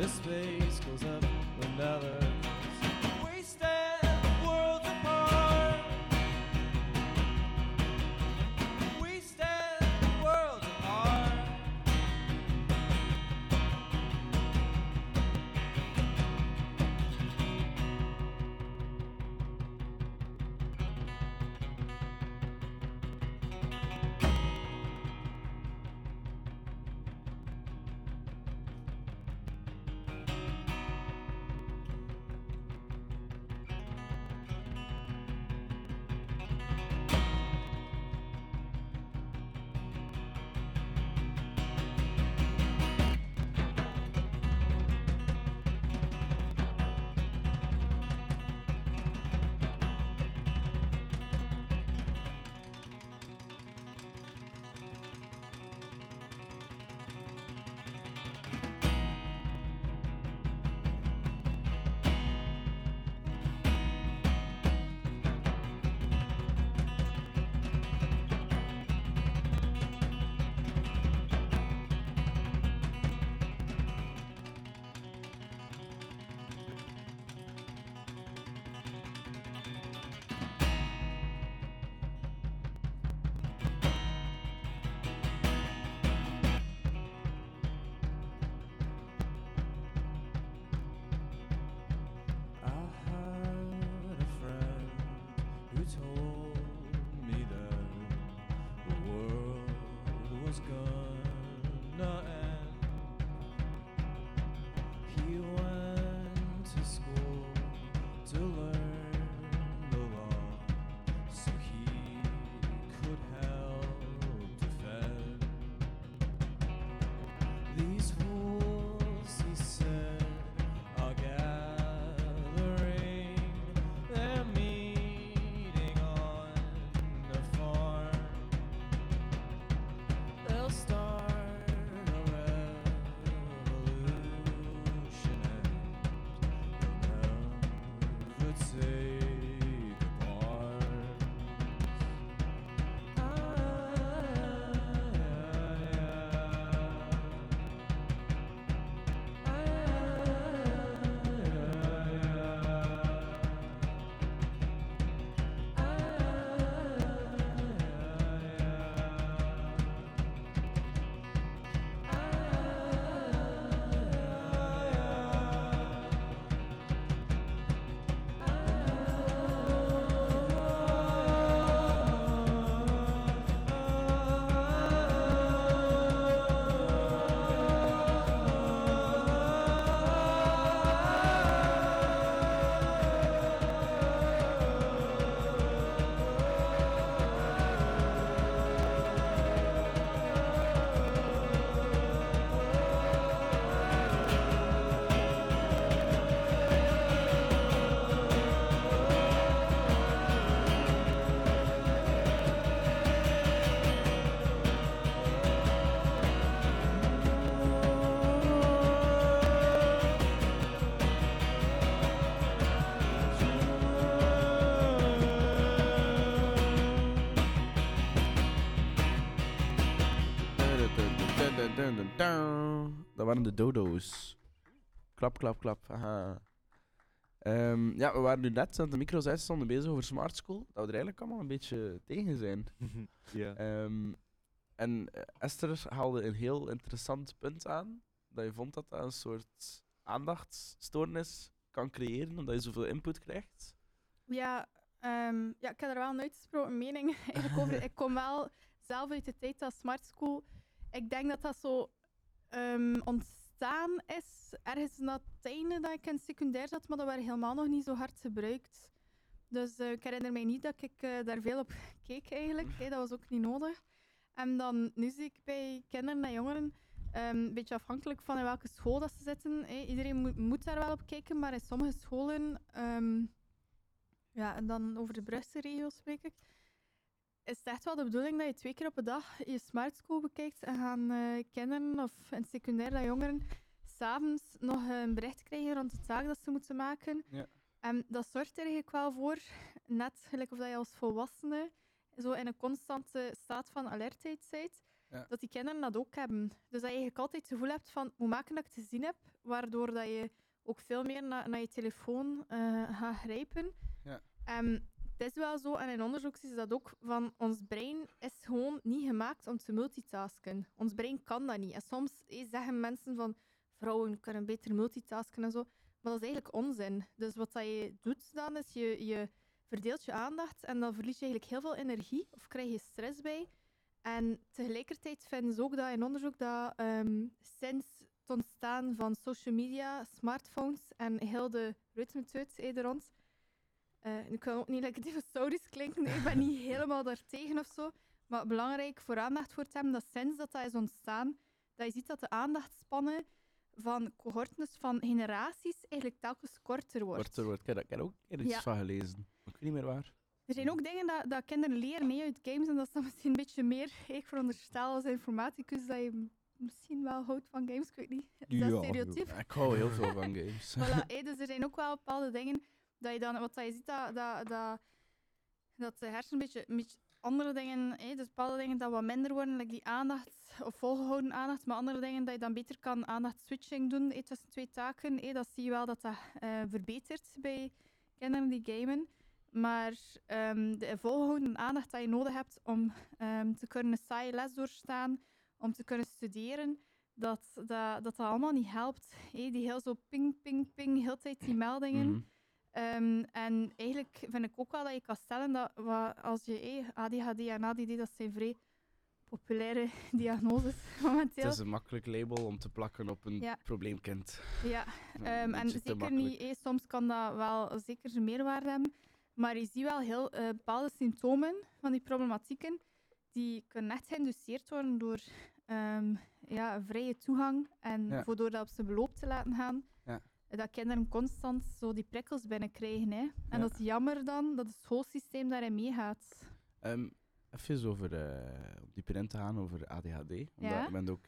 space. Waren de dodo's. Klap, klap, klap. Aha. Ehm, ja, we waren nu net aan de micro's uitstonden bezig over smart school. Dat we er eigenlijk allemaal een beetje tegen zijn. Ja. Ehm, en Esther haalde een heel interessant punt aan. Dat je vond dat dat een soort aandachtstoornis kan creëren, omdat je zoveel input krijgt. Ja, ehm, ja, ik heb er wel een uitgesproken mening eigenlijk over. Ik kom wel zelf uit de tijd dat Smart School. Ik denk dat dat zo ehm, ontstaan is ergens na het einde dat ik in secundair zat, maar dat werd helemaal nog niet zo hard gebruikt. Dus eh, ik herinner mij niet dat ik eh, daar veel op keek eigenlijk. dat was ook niet nodig. En dan, nu zie ik bij kinderen en jongeren, ehm, een beetje afhankelijk van in welke school dat ze zitten. Iedereen moet, daar wel op kijken, maar in sommige scholen, ehm, ja, en dan over de Brusselse-regio spreek ik, is het echt wel de bedoeling dat je twee keer op een dag je smart school bekijkt en gaan eh, kinderen of in het secundair dat jongeren s'avonds nog een bericht krijgen rond de taak dat ze moeten maken. Ja. En dat zorgt er eigenlijk wel voor, net gelijk of dat je als volwassene zo in een constante staat van alertheid bent, Ja. dat die kinderen dat ook hebben. Dus dat je eigenlijk altijd het gevoel hebt van hoe maken dat ik te zien heb, waardoor dat je ook veel meer naar, naar je telefoon eh, gaat grijpen. Ja. En het is wel zo, en in onderzoek is dat ook, van ons brein is gewoon niet gemaakt om te multitasken. Ons brein kan dat niet. En soms zeggen mensen van vrouwen kunnen beter multitasken en zo, maar dat is eigenlijk onzin. Dus wat dat je doet dan, is je, je verdeelt je aandacht en dan verlies je eigenlijk heel veel energie of krijg je stress bij. En tegelijkertijd vinden ze ook dat in onderzoek dat ehm, sinds het ontstaan van social media, smartphones en heel de ritmeteut rond, eh, ik wil ook niet lekker dinosaurus klinken, ik ben niet helemaal daartegen of zo. Maar belangrijk voor aandacht voor te hebben, dat sinds dat dat is ontstaan, dat je ziet dat de aandachtspannen van cohorten, dus van generaties, eigenlijk telkens korter wordt. Korter wordt. Ik heb daar ik heb er ook iets Ja. van gelezen. Ik weet niet meer waar. Er zijn ook dingen dat, dat kinderen leren hè, uit games en dat is dan misschien een beetje meer, ik veronderstel als informaticus, dat je misschien wel houdt van games, ik weet niet. Is dat Ja, stereotyp? Ik hou heel veel van games. voilà, dus er zijn ook wel bepaalde dingen dat je dan, wat je ziet, dat, dat, dat, dat de hersenen een beetje, andere dingen, hé, dus bepaalde dingen dat wat minder worden, like die aandacht of volgehouden aandacht, maar andere dingen dat je dan beter kan aandachtsswitching doen hé, tussen twee taken. hé, dat zie je wel dat dat eh, verbetert bij kinderen die gamen. Maar ehm, de volgehouden aandacht dat je nodig hebt om ehm, te kunnen een saaie les doorstaan, om te kunnen studeren, dat dat, dat, dat allemaal niet helpt. hé. Die heel zo ping, ping, ping, heel tijd die meldingen. Mhm. Ehm, en eigenlijk vind ik ook wel dat je kan stellen dat wa- als je ADHD en ADD, dat zijn vrij populaire diagnoses momenteel. Het is een makkelijk label om te plakken op een Ja. probleemkind. Ja, Ja, ehm, en zeker niet. soms kan dat wel zeker zijn meerwaarde hebben. Maar je ziet wel heel eh, bepaalde symptomen van die problematieken. Die kunnen echt geïnduceerd worden door ehm, ja, vrije toegang. En Ja. voor door dat op zijn beloop te laten gaan. Dat kinderen constant zo die prikkels binnenkrijgen. Hè. En Ja. dat is jammer dan dat het schoolsysteem daarin meegaat. Ehm even over, eh, op dieper in te gaan over ADHD. Omdat Ja. Je bent ook.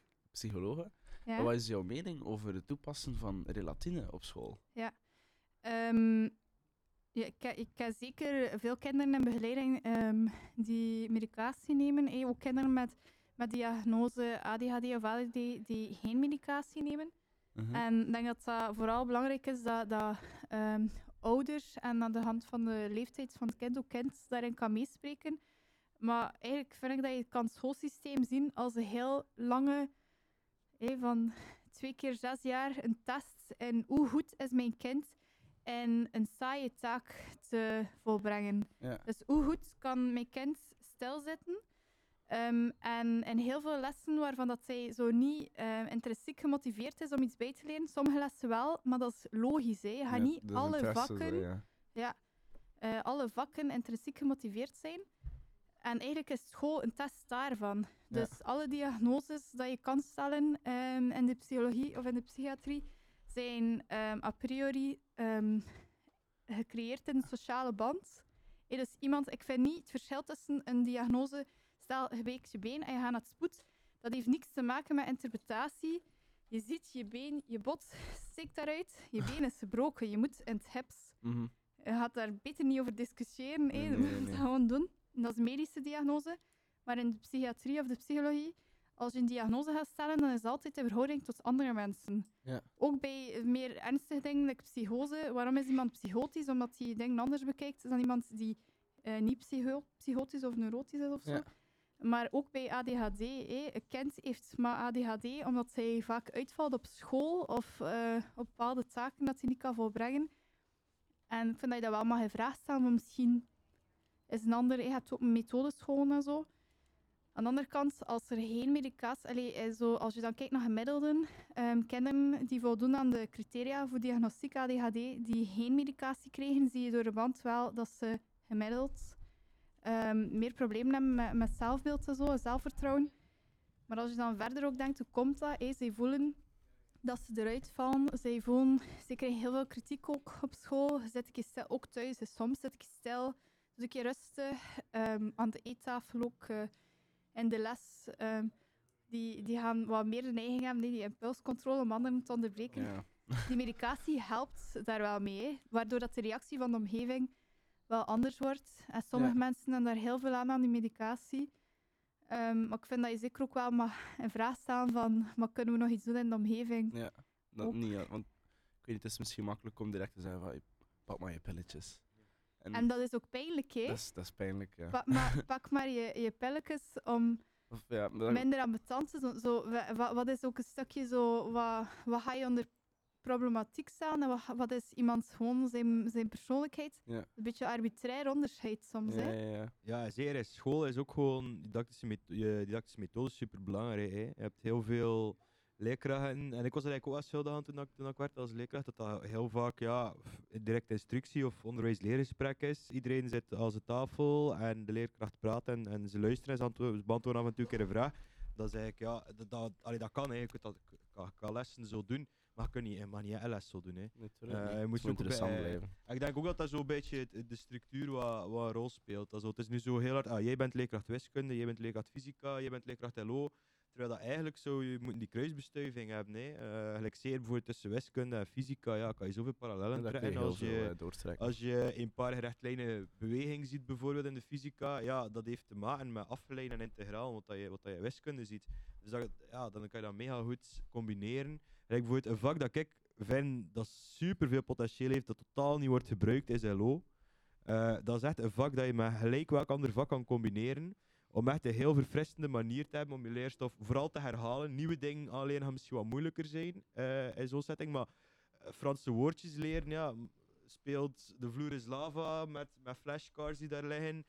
Ja. Maar Wat is jouw mening over het toepassen van relatine op school? Ja. Ehm, ja, ik, ik ken zeker veel kinderen in begeleiding ehm, die medicatie nemen. eh, ook kinderen met, met diagnose ADHD of ADD die geen medicatie nemen. Mhm. En ik denk dat dat vooral belangrijk is dat, dat ehm, ouders en aan de hand van de leeftijd van het kind ook kind daarin kan meespreken. Maar eigenlijk vind ik dat je het kan het schoolsysteem zien als een heel lange, van twee keer zes jaar, een test. En hoe goed is mijn kind in een saaie taak te volbrengen. Ja. Dus hoe goed kan mijn kind stilzitten Ehm, en, en heel veel lessen waarvan dat zij zo niet eh, intrinsiek gemotiveerd is om iets bij te leren. Sommige lessen wel, maar dat is logisch. Hè. Je gaat Ja, niet alle vakken, zo, ja. ja, eh, alle vakken intrinsiek gemotiveerd zijn. En eigenlijk is school een test daarvan. Dus alle diagnoses dat je kan stellen ehm, in de psychologie of in de psychiatrie zijn ehm, a priori ehm, gecreëerd in een sociale band. Dus iemand, ik vind niet het verschil tussen een diagnose, stel je breekt je been en je gaat naar het spoed, dat heeft niks te maken met interpretatie. Je ziet je been, je bot steekt daaruit, je been is gebroken, je moet in het gips. Mhm. Je gaat daar beter niet over discussiëren. Nee, nee, nee. het gewoon doen. Dat is medische diagnose. Maar in de psychiatrie of de psychologie, als je een diagnose gaat stellen, dan is het altijd in verhouding tot andere mensen. Ja. Ook bij meer ernstige dingen, like psychose. Waarom is iemand psychotisch? Omdat hij dingen anders bekijkt dan iemand die eh, niet psycho psychotisch of neurotisch is of zo. Ja. Maar ook bij ADHD. hé. Een kind heeft maar ADHD omdat hij vaak uitvalt op school of eh, op bepaalde taken dat hij niet kan volbrengen. En ik vind dat je dat wel mag in vraag maar misschien is een ander... Je hebt ook methodescholen en zo. Aan de andere kant, als er geen medicatie... Eh, zo, als je dan kijkt naar gemiddelden, ehm, kinderen die voldoen aan de criteria voor diagnostiek ADHD, die geen medicatie krijgen, zie je door de band wel dat ze gemiddeld ehm, meer problemen hebben met, met zelfbeeld en zo, zelfvertrouwen. Maar als je dan verder ook denkt, hoe komt dat? Hey, zij voelen dat ze eruit vallen. Zij voelen, ze krijgen heel veel kritiek ook op school. Zit keer stil, ook thuis. Dus soms zit ik stil, doe een keer rustig. ehm, aan de eettafel ook, eh, in de les. ehm, die, die gaan wat meer de neiging hebben, nee, die impulscontrole om anderen te onderbreken. Ja. Die medicatie helpt daar wel mee, waardoor dat de reactie van de omgeving wel anders wordt. En sommige Ja. mensen hebben daar heel veel aan aan die medicatie. Ehm, maar ik vind dat je zeker ook wel mag in vraag stellen van, maar kunnen we nog iets doen in de omgeving? Ja, dat Ook. niet. Want ik weet niet, het is misschien makkelijk om direct te zeggen van, "Hey, pak maar je pilletjes. En dat is ook pijnlijk, hè? dat, is, dat is pijnlijk, ja. Pak maar, pak maar je, je pilletjes om Of, ja, dan- minder ambetant te. Zo, wa- wa- wat is ook een stukje zo, wat, wat ga je onder problematiek staan en wat, wat is iemand gewoon zijn, zijn persoonlijkheid? Ja. Een beetje arbitrair onderscheid soms, ja, hè? ja, ja. Ja, zeker. in School is ook gewoon didactische, met- je didactische methode super belangrijk. Hè. Je hebt heel veel leerkrachten. En ik was er eigenlijk ook wel schuldig aan toen ik, toen ik werd als leerkracht. Dat dat heel vaak ja, direct instructie of onderwijs-leergesprek is. Iedereen zit aan zijn tafel en de leerkracht praat en, en ze luisteren en ze antwo- ze beantwoorden af en toe een keer een vraag. Dat is eigenlijk, ja, dat, dat, allee, dat kan. Kunt dat, je kan, je kan lessen zo doen, maar je kunt niet, niet een les zo doen. Hè. Natuurlijk Eh, je moet Het moet ook interessant bij- blijven. Ik denk ook dat dat zo'n beetje de structuur wat, wat een rol speelt. Also, het is nu zo heel hard, ah, jij bent leerkracht wiskunde, jij bent leerkracht fysica, jij bent leerkracht LO. Terwijl dat eigenlijk zo, je moet die kruisbestuiving hebben. Hè. Eh, gelijk zeer bijvoorbeeld tussen wiskunde en fysica, ja, kan je zoveel parallellen Ja, trekken. je Als je, eh, als je een paar rechtlijnen beweging ziet, bijvoorbeeld in de fysica, ja, dat heeft te maken met afgeleid en integraal, wat, dat je, wat dat je wiskunde ziet. Dus dat, ja, dan kan je dat mega goed combineren. Gelijk bijvoorbeeld een vak dat ik vind dat super veel potentieel heeft, dat totaal niet wordt gebruikt, is LO. Eh, dat is echt een vak dat je met gelijk welk ander vak kan combineren. Om echt een heel verfrissende manier te hebben om je leerstof vooral te herhalen. Nieuwe dingen aanleren gaan misschien wat moeilijker zijn eh, in zo'n setting. Maar eh, Franse woordjes leren, ja, speelt de vloer is lava met, met flashcards die daar liggen.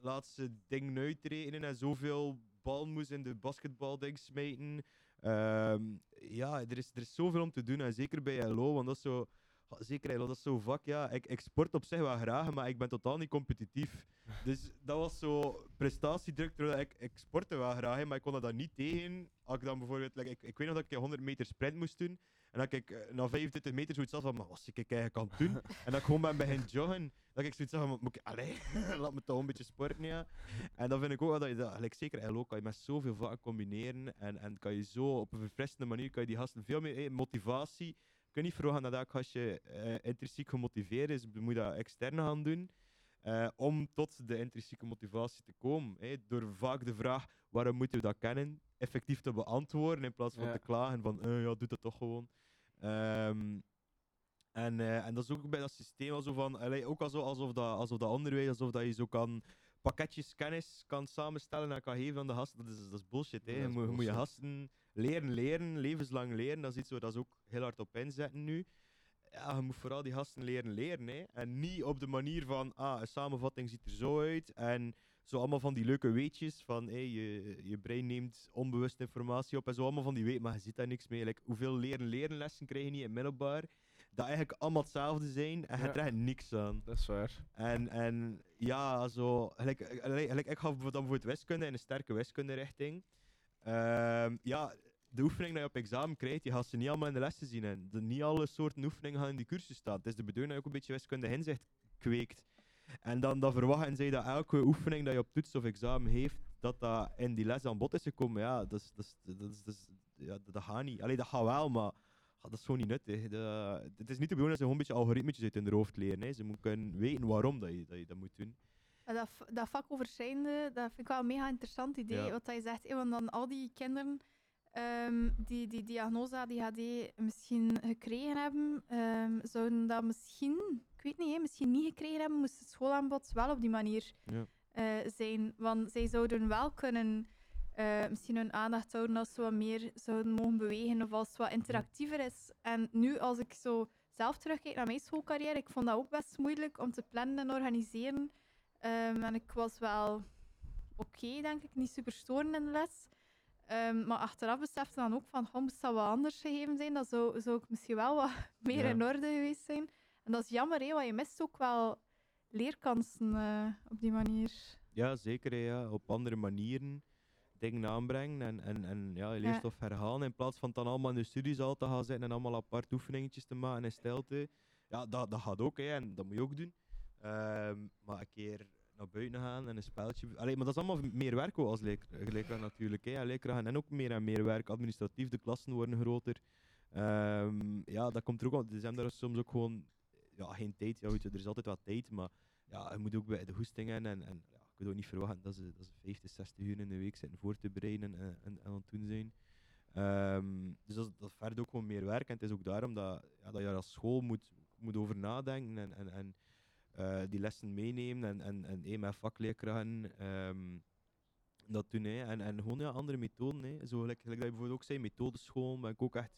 Laat ze dingen uitrekenen en zoveel balmoes in de basketbalding smijten. Ehm, ja, er is, er is zoveel om te doen. En zeker bij LO, want dat is zo... Zeker, LO, dat is zo'n vak, ja. Ik, ik sport op zich wel graag, maar ik ben totaal niet competitief. Dus dat was zo prestatiedruk. terwijl Ik, ik sportte wel graag, maar ik kon dat dan niet tegen. Als ik dan bijvoorbeeld, like, ik, ik weet nog dat ik een 100 meter sprint moest doen. En dat ik eh, na 25 meter zoiets had van, maar ik eigenlijk aan het doen? en dat ik gewoon ben beginnen joggen. Dat ik zoiets had van, moet ik, allee, laat me toch een beetje sporten, ja. En dan vind ik ook wel dat je dat, like, zeker LO, kan je met zoveel vakken combineren. En, en kan je zo op een verfrissende manier, kan je die gasten veel meer, eh, motivatie. Je kunt niet verwachten dat elk gastje eh, intrinsiek gemotiveerd is, je moet dat extern gaan doen. eh, om tot de intrinsieke motivatie te komen. door vaak de vraag waarom moeten we dat kennen, effectief te beantwoorden in plaats van Ja. te klagen van eh, ja, doe dat toch gewoon. Ehm, en, eh, en dat is ook bij dat systeem zo van, allee, ook alsof, alsof, dat, alsof dat onderwijs, alsof dat je zo kan pakketjes kennis kan samenstellen en kan geven aan de gasten. Dat is, dat is bullshit. Hè. Ja, je, is moet, je moet je bullshit. gasten leren leren, levenslang leren. Dat is iets waar dat ze ook heel hard op inzetten nu. Ja, je moet vooral die gasten leren leren. Hè. En niet op de manier van, ah, een samenvatting ziet er zo uit. En zo allemaal van die leuke weetjes van, hey, je, je brein neemt onbewust informatie op en zo allemaal van die weet, maar je ziet daar niks mee. Like, hoeveel leren leren lessen krijg je niet in middelbaar? Dat eigenlijk allemaal hetzelfde zijn en je Ja. echt niks aan. Dat is waar. En, en ja, zo, gelijk, gelijk, ik ga dan bijvoorbeeld wiskunde in een sterke wiskunde-richting. Ehm, ja, de oefening die je op examen krijgt, die gaat ze niet allemaal in de lessen zien. En de, niet alle soorten oefeningen gaan in die cursus staan. Het is de bedoeling dat je ook een beetje wiskunde inzicht kweekt. En dan, dan verwachten zij dat elke oefening dat je op toets of examen heeft, dat dat in die les aan bod is gekomen. Ja, dat, is, dat, is, dat, is, dat, is- ja, dat, dat gaat niet. Allee, dat gaat wel, maar dat is gewoon niet nuttig. Het is niet de bedoeling dat ze gewoon een beetje algoritmetjes uit hun hoofd leren. Hè. Ze moeten weten waarom dat je, dat je dat moet doen. Dat, dat vak over zijnde, dat vind ik wel een mega interessant idee. Ja. Wat je zegt, want dan al die kinderen ehm, die die diagnose ADHD misschien gekregen hebben, ehm, zouden dat misschien, ik weet niet, misschien niet gekregen hebben, moest het schoolaanbod wel op die manier Ja. eh, zijn. Want zij zouden wel kunnen eh, misschien hun aandacht houden als ze wat meer zouden mogen bewegen of als het wat interactiever is. En nu, als ik zo zelf terugkijk naar mijn schoolcarrière, ik vond dat ook best moeilijk om te plannen en organiseren. Ehm, en ik was wel oké, denk ik, niet super storen in de les. Ehm, maar achteraf besefte dan ook van, oh, moest dat wat anders gegeven zijn, dan zou, zou ik misschien wel wat meer Ja. in orde geweest zijn. En dat is jammer, hè, want je mist ook wel leerkansen eh, op die manier. Ja, zeker. hè, Ja. Op andere manieren dingen aanbrengen en, en, en ja, je Ja. leerstof herhalen. In plaats van dan allemaal in de studiezaal te gaan zitten en allemaal apart oefeningetjes te maken in stilte. Ja, dat, dat gaat ook hè, en dat moet je ook doen. Ehm, maar een keer naar buiten gaan en een spelletje. Allee, maar dat is allemaal meer werk als leerkracht natuurlijk. Hè. Leerkrachten en ook meer en meer werk. Administratief, de klassen worden groter. Ehm, ja, dat komt er ook. Ze hebben daar soms ook gewoon ja, geen tijd. Ja, je, er is altijd wat tijd, maar ja, je moet ook bij de goestingen en, en ja, ik wil ook niet verwachten dat ze, dat ze 50, 60 uur in de week zitten voor te bereiden en, en, en aan het doen zijn. Ehm, dus dat, is- dat vergt ook gewoon meer werk. En het is ook daarom dat, ja, dat je als school moet, moet over nadenken en, en, en die lessen meenemen en, en, en hey, met vakleerkrachten ehm, dat doen. En, en gewoon ja, andere methoden. Hè. Zo, gelijk, gelijk dat je bijvoorbeeld ook zei, methodeschool, ben ik ook echt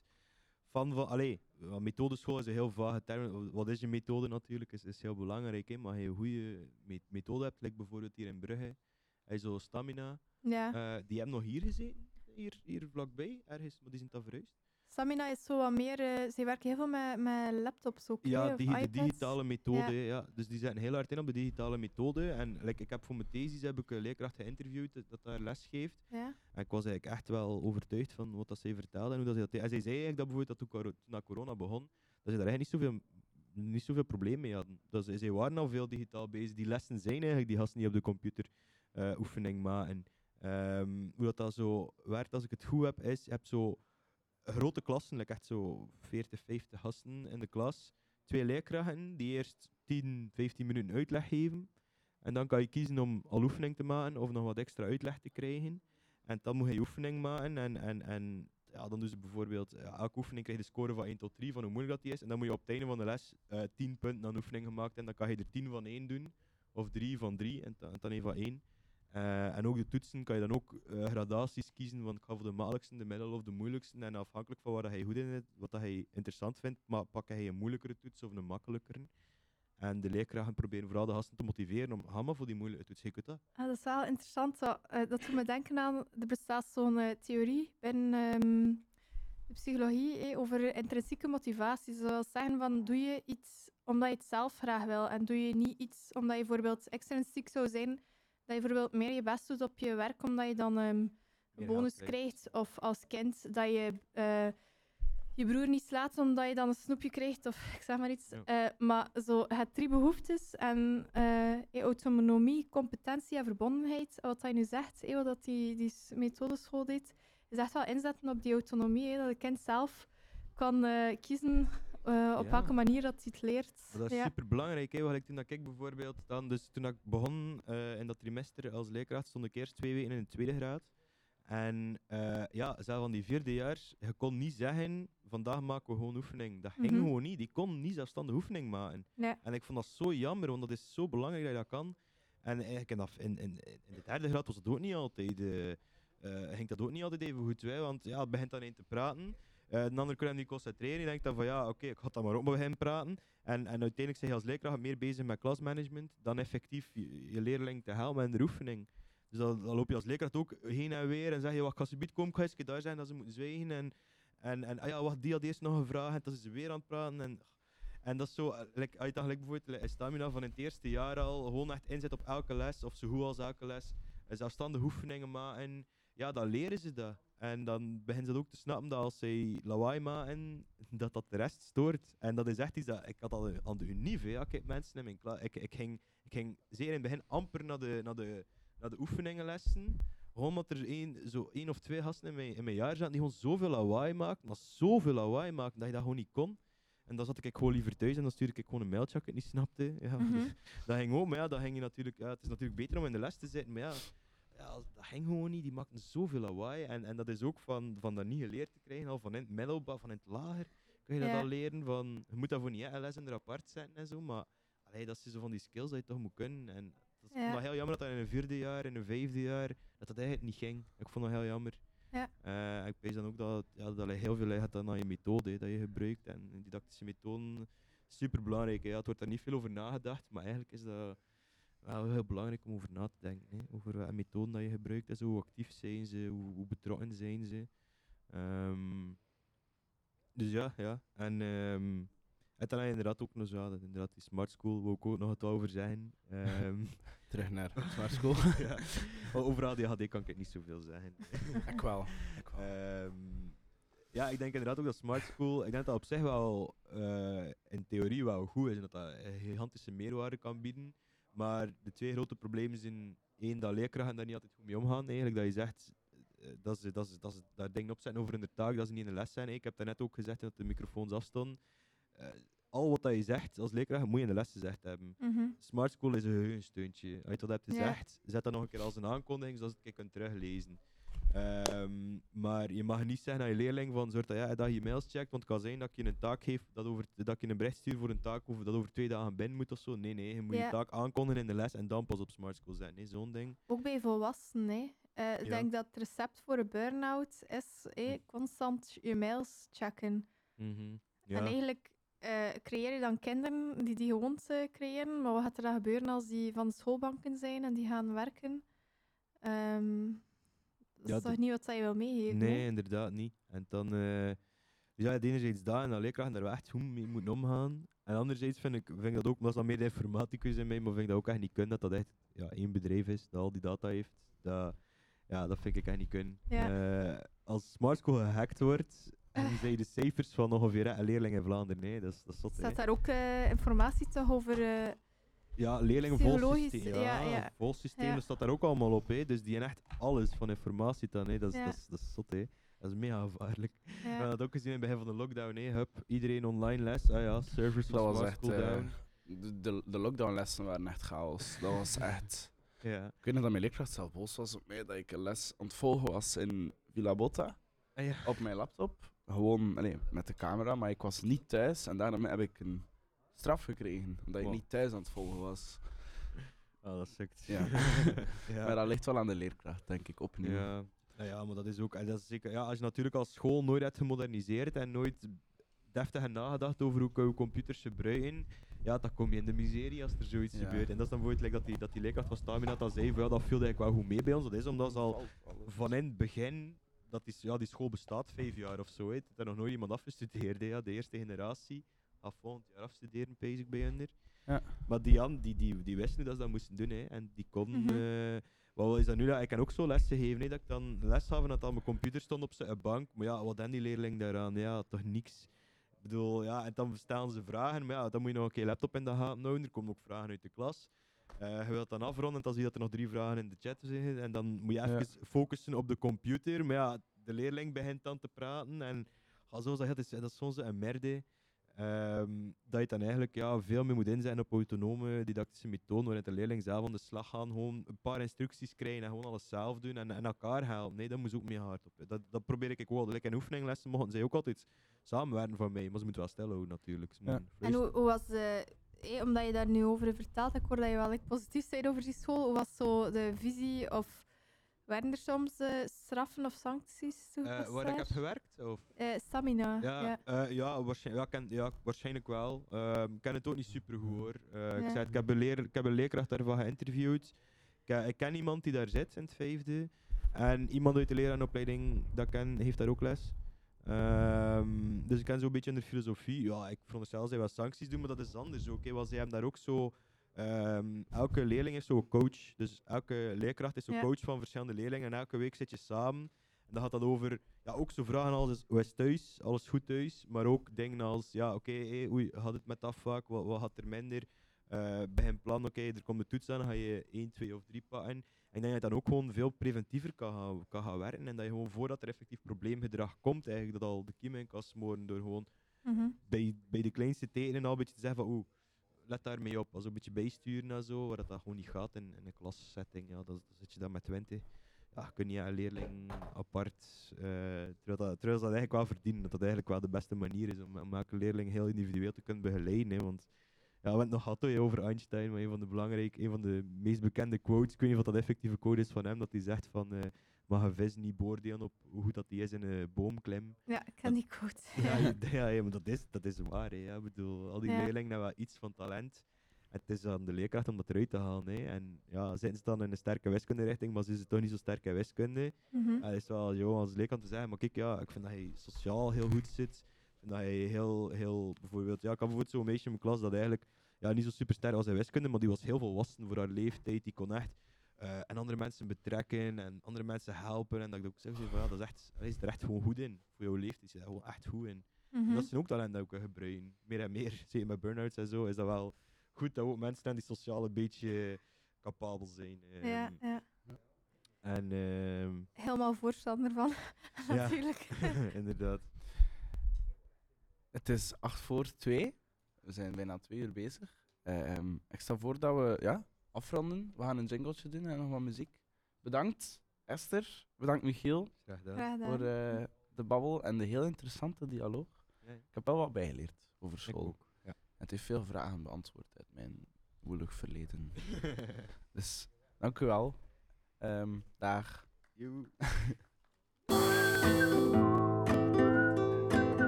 fan van. Allee, methodeschool is een heel vage term. Wat is je methode natuurlijk, is, is heel belangrijk. Hè. Maar als je een goede me- methode hebt, like bijvoorbeeld hier in Brugge, hij zo stamina. Ja. eh, die hebben nog hier gezeten, hier, hier vlakbij, ergens, maar die zijn dan verhuisd. Stamina is zo wat meer... eh ze werken heel veel met, met laptops ook, Ja, digi- de digitale methode. Ja. Ja. Dus die zetten heel hard in op de digitale methode. En like, ik heb voor mijn thesis heb ik een leerkracht geïnterviewd dat, dat daar les geeft. Ja. En ik was eigenlijk echt wel overtuigd van wat dat zij vertelde. En, hoe dat zij dat deed. en zij zei eigenlijk dat bijvoorbeeld dat toen, corona begon, dat ze daar eigenlijk niet zoveel, niet zoveel probleem mee hadden. Dat ze, zij waren al veel digitaal bezig. Die lessen zijn eigenlijk, die gasten niet op de computer eh, oefening maken. Ehm, hoe dat, dat zo werkt, als ik het goed heb, is je hebt zo grote klassen, like echt zo 40, 50 gasten in de klas. Twee leerkrachten die eerst 10, 15 minuten uitleg geven. En dan kan je kiezen om al oefening te maken of nog wat extra uitleg te krijgen. En dan moet je oefening maken. En, en, en ja, dan doen ze bijvoorbeeld, elke oefening krijg je de score van 1 tot 3 van hoe moeilijk dat die is. En dan moet je op het einde van de les eh 10 punten aan oefening gemaakt. En dan kan je er 10 van 1 doen, of 3 van 3 en, en dan 1 van 1. Eh, en ook de toetsen kan je dan ook eh, gradaties kiezen, want ik ga voor de makkelijkste, de middel of de moeilijkste. En afhankelijk van waar dat je goed in zit, wat dat je interessant vindt, maar pak je een moeilijkere toets of een makkelijkere. En de leerkrachten proberen vooral de gasten te motiveren om, ga voor die moeilijke toets, dat. Ah, dat is wel interessant. Dat, eh, dat doet me denken aan, er bestaat zo'n theorie binnen ehm, de psychologie eh, over intrinsieke motivatie. Zoals zeggen van, doe je iets omdat je het zelf graag wil en doe je niet iets omdat je bijvoorbeeld extrinsiek zou zijn, dat je bijvoorbeeld meer je best doet op je werk omdat je dan ehm, een bonus krijgt. krijgt. Of als kind dat je eh, je broer niet slaat omdat je dan een snoepje krijgt of ik zeg maar iets. Ja. Eh, maar zo, het drie behoeftes en eh, autonomie, competentie en verbondenheid, wat hij nu zegt, wat dat die, die methodeschool deed, is echt wel inzetten op die autonomie, dat het kind zelf kan kiezen eh, op Ja. welke manier dat hij het leert. Dat is ja. super belangrijk. Toen dat ik bijvoorbeeld dan, dus toen ik begon eh, in dat trimester als leerkracht, stond ik eerst twee weken in de tweede graad. En eh, ja, zelf van die vierde jaar, je kon niet zeggen, vandaag maken we gewoon oefening. Dat ging Mhm. gewoon niet. Die kon niet zelfstandig oefening maken. En ik vond dat zo jammer, want dat is zo belangrijk dat je dat kan. En eigenlijk in, in, in, in de derde graad was dat ook niet altijd. ging dat ook niet altijd even goed bij, want ja, het begint dan een te praten. Eh de andere kan niet concentreren. Je denkt dan van ja, oké, ik ga dan maar ook maar beginnen praten. En, en uiteindelijk zijn je als leerkracht meer bezig met klasmanagement dan effectief je, leerling te helpen in de oefening. Dus dan, loop je als leerkracht ook heen en weer en zeg je, wat kan ze komen, ik ga eens daar zijn dat ze moeten zwijgen. En, en, en ah ja, wacht, die had eerst nog een vraag en dan is ze weer aan het praten. En, en dat is zo, eh, like, dan gelijk bijvoorbeeld stamina van het eerste jaar al gewoon echt inzet op elke les, of zo goed als elke les, zelfstandige oefeningen maken, ja, dan leren ze dat. En dan beginnen ze ook te snappen dat als zij lawaai maken, dat dat de rest stoort. En dat is echt iets dat, ik had al aan de unief, hè, ja, kijk, mensen in mijn klas, ik, ik, ging, ik ging zeer in het begin amper naar de, naar de, naar de oefeningenlessen, gewoon omdat er één, zo één of twee gasten in mijn, in mijn jaar zaten die gewoon zoveel lawaai maakten, maar zoveel lawaai maakten, dat je dat gewoon niet kon. En dan zat ik gewoon liever thuis en dan stuurde ik gewoon een mailtje als ik het niet snapte. Ja, Mhm. dat ging ook, maar ja, dat ging je natuurlijk, ja, het is natuurlijk beter om in de les te zitten, maar ja, ja, dat ging gewoon niet. Die maakten zoveel lawaai. En, en dat is ook van, van dat niet geleerd te krijgen, al van in het middelbaar, van in het lager, kun je dat Ja. al leren. Van, je moet dat voor niet echt les en er apart zetten en zo, maar allee, dat zijn zo van die skills dat je toch moet kunnen. En dat is Ja. nog heel jammer dat dat in een vierde jaar, in een vijfde jaar, dat dat eigenlijk niet ging. Ik vond dat heel jammer. Ja. Eh, ik weet dan ook dat, ja, dat er heel veel ligt dan aan je methode hè, dat je gebruikt. En didactische methoden, super belangrijk. Ja. Het wordt daar niet veel over nagedacht, maar eigenlijk is dat wel heel belangrijk om over na te denken. Hè. Over welke methoden dat je gebruikt, en zo, hoe actief zijn ze, hoe, hoe betrokken zijn ze. Ehm, dus ja, ja. En, en dan heb je inderdaad ook nog zo, dat inderdaad die smart school, wil ik ook nog wat over zeggen. Ehm, Terug naar smart school. ja. Over ADHD kan ik het niet zoveel zeggen. Ik wel. Ik wel. Ja, ik denk inderdaad ook dat Smart School, ik denk dat dat op zich wel eh, in theorie wel goed is en dat dat een gigantische meerwaarde kan bieden. Maar de twee grote problemen zijn één, dat leerkrachten daar niet altijd goed mee omgaan. Eigenlijk dat je zegt, eh, dat ze, dat ze, dat ze daar dingen opzetten over de taak, dat ze niet in de les zijn. Ik heb daarnet ook gezegd dat de microfoons afstonden. Eh, al wat dat je zegt als leerkracht, moet je in de les gezegd hebben. Mhm. Smart School is een geheugensteuntje. Als je dat hebt Ja. gezegd, zet dat nog een keer als een aankondiging, zodat je het kunt teruglezen. Ehm, maar je mag niet zeggen aan je leerling van zorg dat, ja, dat je mails checkt, want het kan zijn dat ik je een taak geef, dat, over, dat je een bericht stuurt voor een taak over, dat over twee dagen binnen moet of zo. Nee, nee, je moet Ja. je taak aankondigen in de les en dan pas op Smart School zetten. Nee, zo'n ding. Ook bij volwassenen. Hè. Eh, ik Ja. denk dat het recept voor een burn-out is hè, constant je mails checken. Mhm. Ja. En eigenlijk eh, creëer je dan kinderen die die gewoonte creëren. Maar wat gaat er dan gebeuren als die van de schoolbanken zijn en die gaan werken? Ehm, Ja, is toch niet wat je wil meegeven? Nee, inderdaad niet. En dan, eh dus ja, enerzijds dat en dat leerkrachten daar echt goed mee moeten omgaan. En anderzijds vind ik, vind ik dat ook, maar dat is dan meer de informaticus in mij, maar vind ik dat ook echt niet kunnen, dat dat echt ja, één bedrijf is dat al die data heeft. Dat, ja, dat vind ik echt niet kunnen. Ja. Eh, als Smart School gehackt wordt, en zijn de cijfers van ongeveer een leerling in Vlaanderen. Nee, dat is, dat is zot. Staat daar ook eh, informatie toch over... eh, Ja, leerlingen vol systeem. ja, Ja, ja. vol systeem, Ja. dat staat daar ook allemaal op. Hè. Dus die hebben echt alles van informatie dan. Hè. Dat, is, Ja. dat, is, dat is zot, hè. Dat is mega gevaarlijk. Ja. We hebben dat ook gezien in het begin van de lockdown. Hè. Hup, iedereen online les. Ah ja, servers Dat van was echt... Eh, down. de, de, de lockdownlessen waren echt chaos. Dat was echt... Ja. Ik weet nog dat mijn leerkracht zelf boos was op mij dat ik een les aan het volgen was in Villa Botta. Ah, ja. Op mijn laptop. Gewoon allee, met de camera, maar ik was niet thuis. En daarom heb ik een straf gekregen. Omdat ik Wow. niet thuis aan het volgen was. Ah, dat sukt. Ja. Ja. Maar dat ligt wel aan de leerkracht, denk ik, opnieuw. Ja. Nou ja, maar dat is ook... en Dat is zeker, ja, als je natuurlijk als school nooit hebt gemoderniseerd en nooit deftig hebt nagedacht over hoe kun je computers gebruiken, ja, dan kom je in de miserie als er zoiets Ja. gebeurt. En dat is dan bijvoorbeeld like dat, die, dat die leerkracht van Stamina dat zei, van, ja, dat viel eigenlijk wel goed mee bij ons. Dat is omdat ze al van in het begin, dat die, ja, die school bestaat vijf jaar of zo, hè. er is nog nooit iemand afgestudeerd, hè, ja, de eerste generatie. Gaat volgend jaar afstuderen, pees ik bij hun. Ja. Maar die, an- die, die, die wisten hoe dat ze dat moesten doen, hè. en die konden... Mhm. eh, wat is dat nu? dat- Ik kan ook zo les gegeven, hè, dat ik dan les gaf en dat dan mijn computer stond op zijn bank. Maar ja, wat dan die leerling daaraan? Ja, toch niks. Ik bedoel, ja, en dan stellen ze vragen, maar ja, dan moet je nog een keer laptop in de gaten houden. Er komen ook vragen uit de klas. Eh, je wilt dan afronden en dan zie je dat er nog drie vragen in de chat zijn. En dan moet je Ja. even focussen op de computer. Maar ja, de leerling begint dan te praten. En ga zo zeggen, dat is, dat is soms een merde. Ehm, dat je dan eigenlijk ja, veel meer moet inzetten op autonome didactische methoden, waarin de leerling zelf aan de slag gaan, gewoon een paar instructies krijgen en gewoon alles zelf doen en, en elkaar helpen. Nee, dat moet ook mee hard op. Dat, dat probeer ik ook wel. Like in oefeninglessen mogen zij ook altijd samenwerken van mij, maar ze moeten wel stil houden natuurlijk. Ja. En hoe, hoe was de... eh, omdat je daar nu over vertelt, ik hoor dat je wel echt positief bent over die school. Hoe was zo de visie of... Werden er soms eh, straffen of sancties Eh, toegepast? waar ik heb gewerkt? Of? Eh, stamina, ja. Ja, ja. ja, waarschijnlijk, ja, ken, ja, waarschijnlijk wel. Ehm, ik ken het ook niet super goed hoor. Eh, ik, zei, ik, heb een leer, ik heb een leerkracht daarvan geïnterviewd. Ik, eh, ik ken iemand die daar zit in het vijfde. En iemand uit de lerarenopleiding dat ik ken, heeft daar ook les. Ehm, dus ik ken zo'n beetje in de filosofie. Ja, ik veronderstel zij wel sancties doen, maar dat is anders ook. hè, want zij hebben daar ook zo... ehm, elke leerling is zo'n coach. Dus elke leerkracht is zo'n Ja. coach van verschillende leerlingen. En elke week zit je samen. En dan gaat dat over ja, ook zo vragen als hoe is thuis, alles goed thuis, maar ook dingen als ja, oké, hé, oei, gaat het met dat vak, wat, wat gaat er minder? Eh begin plan, oké, er komt de toets aan, dan ga je 1, 2 of 3 pakken. En ik denk dat je dan ook gewoon veel preventiever kan gaan, kan gaan werken en dat je gewoon voordat er effectief probleemgedrag komt, eigenlijk dat al de kiem in kan smoren door gewoon Mhm. bij, bij de kleinste tekenen al een beetje te zeggen van oeh, let daarmee op. Als een beetje bijsturen en zo, waar dat, dat gewoon niet gaat in, in een klassetting, ja, dan, zit je dan met 20. Ja, kun je een leerling apart, eh, terwijl, dat, terwijl dat eigenlijk wel verdienen, dat dat eigenlijk wel de beste manier is om, om elke leerling heel individueel te kunnen begeleiden. Hè, want ja, we hebben nog gehad over Einstein, maar een van de belangrijke, een van de meest bekende quotes, ik weet niet of dat effectieve quote is van hem, dat hij zegt van eh, mag een vis niet beoordelen op hoe goed dat hij is in een boomklim. Ja, ik ken die quote. Ja, ja, ja, ja, maar dat is, dat is waar. Hè. Ik bedoel, al die Ja. leerlingen hebben wel iets van talent. Het is aan de leerkracht om dat eruit te halen. Hè. En ja, zitten ze dan in een sterke wiskunde-richting, maar zijn ze toch niet zo sterk in wiskunde? Mhm. Het is wel joh, als leerkracht te zeggen, maar kijk, ja, ik vind dat hij sociaal heel goed zit. Ik vind dat hij heel, heel, bijvoorbeeld, ja, ik had bijvoorbeeld zo'n meisje in mijn klas dat eigenlijk ja, niet zo super sterk was in wiskunde, maar die was heel volwassen voor haar leeftijd. Die kon echt eh, en andere mensen betrekken en andere mensen helpen. En dat ik ook zeg van, ja, dat is echt, hij is er echt gewoon goed in. Voor jouw leeftijd is hij daar gewoon echt goed in. En Mhm. dat zijn ook talenten dat we kunnen gebruiken. Meer en meer, zeker met burn-outs en zo, is dat wel goed dat we ook mensen zijn die sociaal een beetje capabel zijn. Ja, Ehm, ja. En ehm, Helemaal voorstander van, ja, natuurlijk. inderdaad. Het is 8 voor 2. We zijn bijna twee uur bezig. Ehm, ik stel voor dat we ja, afronden. We gaan een jingletje doen en nog wat muziek. Bedankt Esther. Bedankt Michiel. Graag gedaan. Graag gedaan. Voor eh, de babbel en de heel interessante dialoog. Ja, ja. Ik heb wel wat bijgeleerd over Ik school. ook, ja. Het heeft veel vragen beantwoord uit mijn woelig verleden. dus dank u wel. Ehm, dag.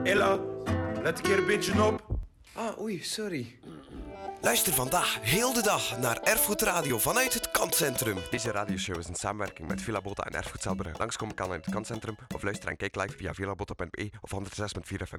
Ella, let een keer een beetje op. Ah, oei, sorry. Luister vandaag heel de dag naar Erfgoed Radio vanuit het Kantcentrum. Deze radioshow is in samenwerking met Villa Botta en Erfgoed Zelberg. Langskomen kan in het Kantcentrum of luister en kijk live via villabotta.be of 106.4 FM.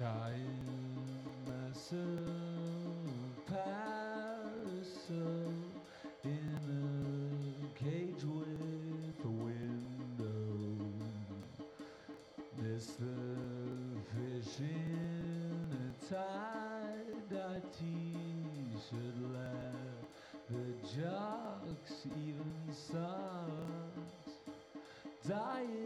Dying myself, parasol in a cage with a window. Miss the fish in a tie-dye t-shirt the jocks even socks. Diet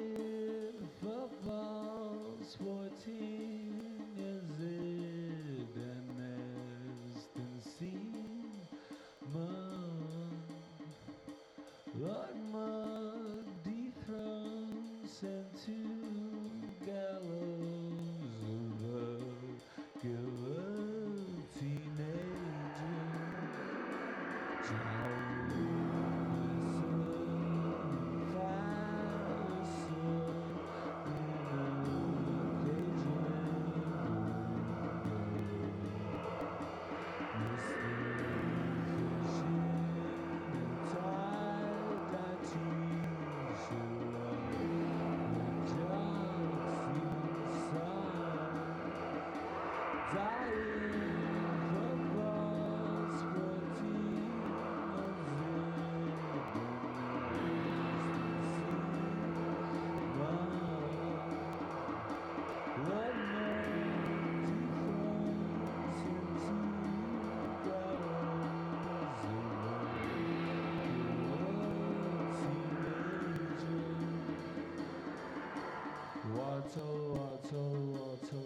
抽啊抽啊抽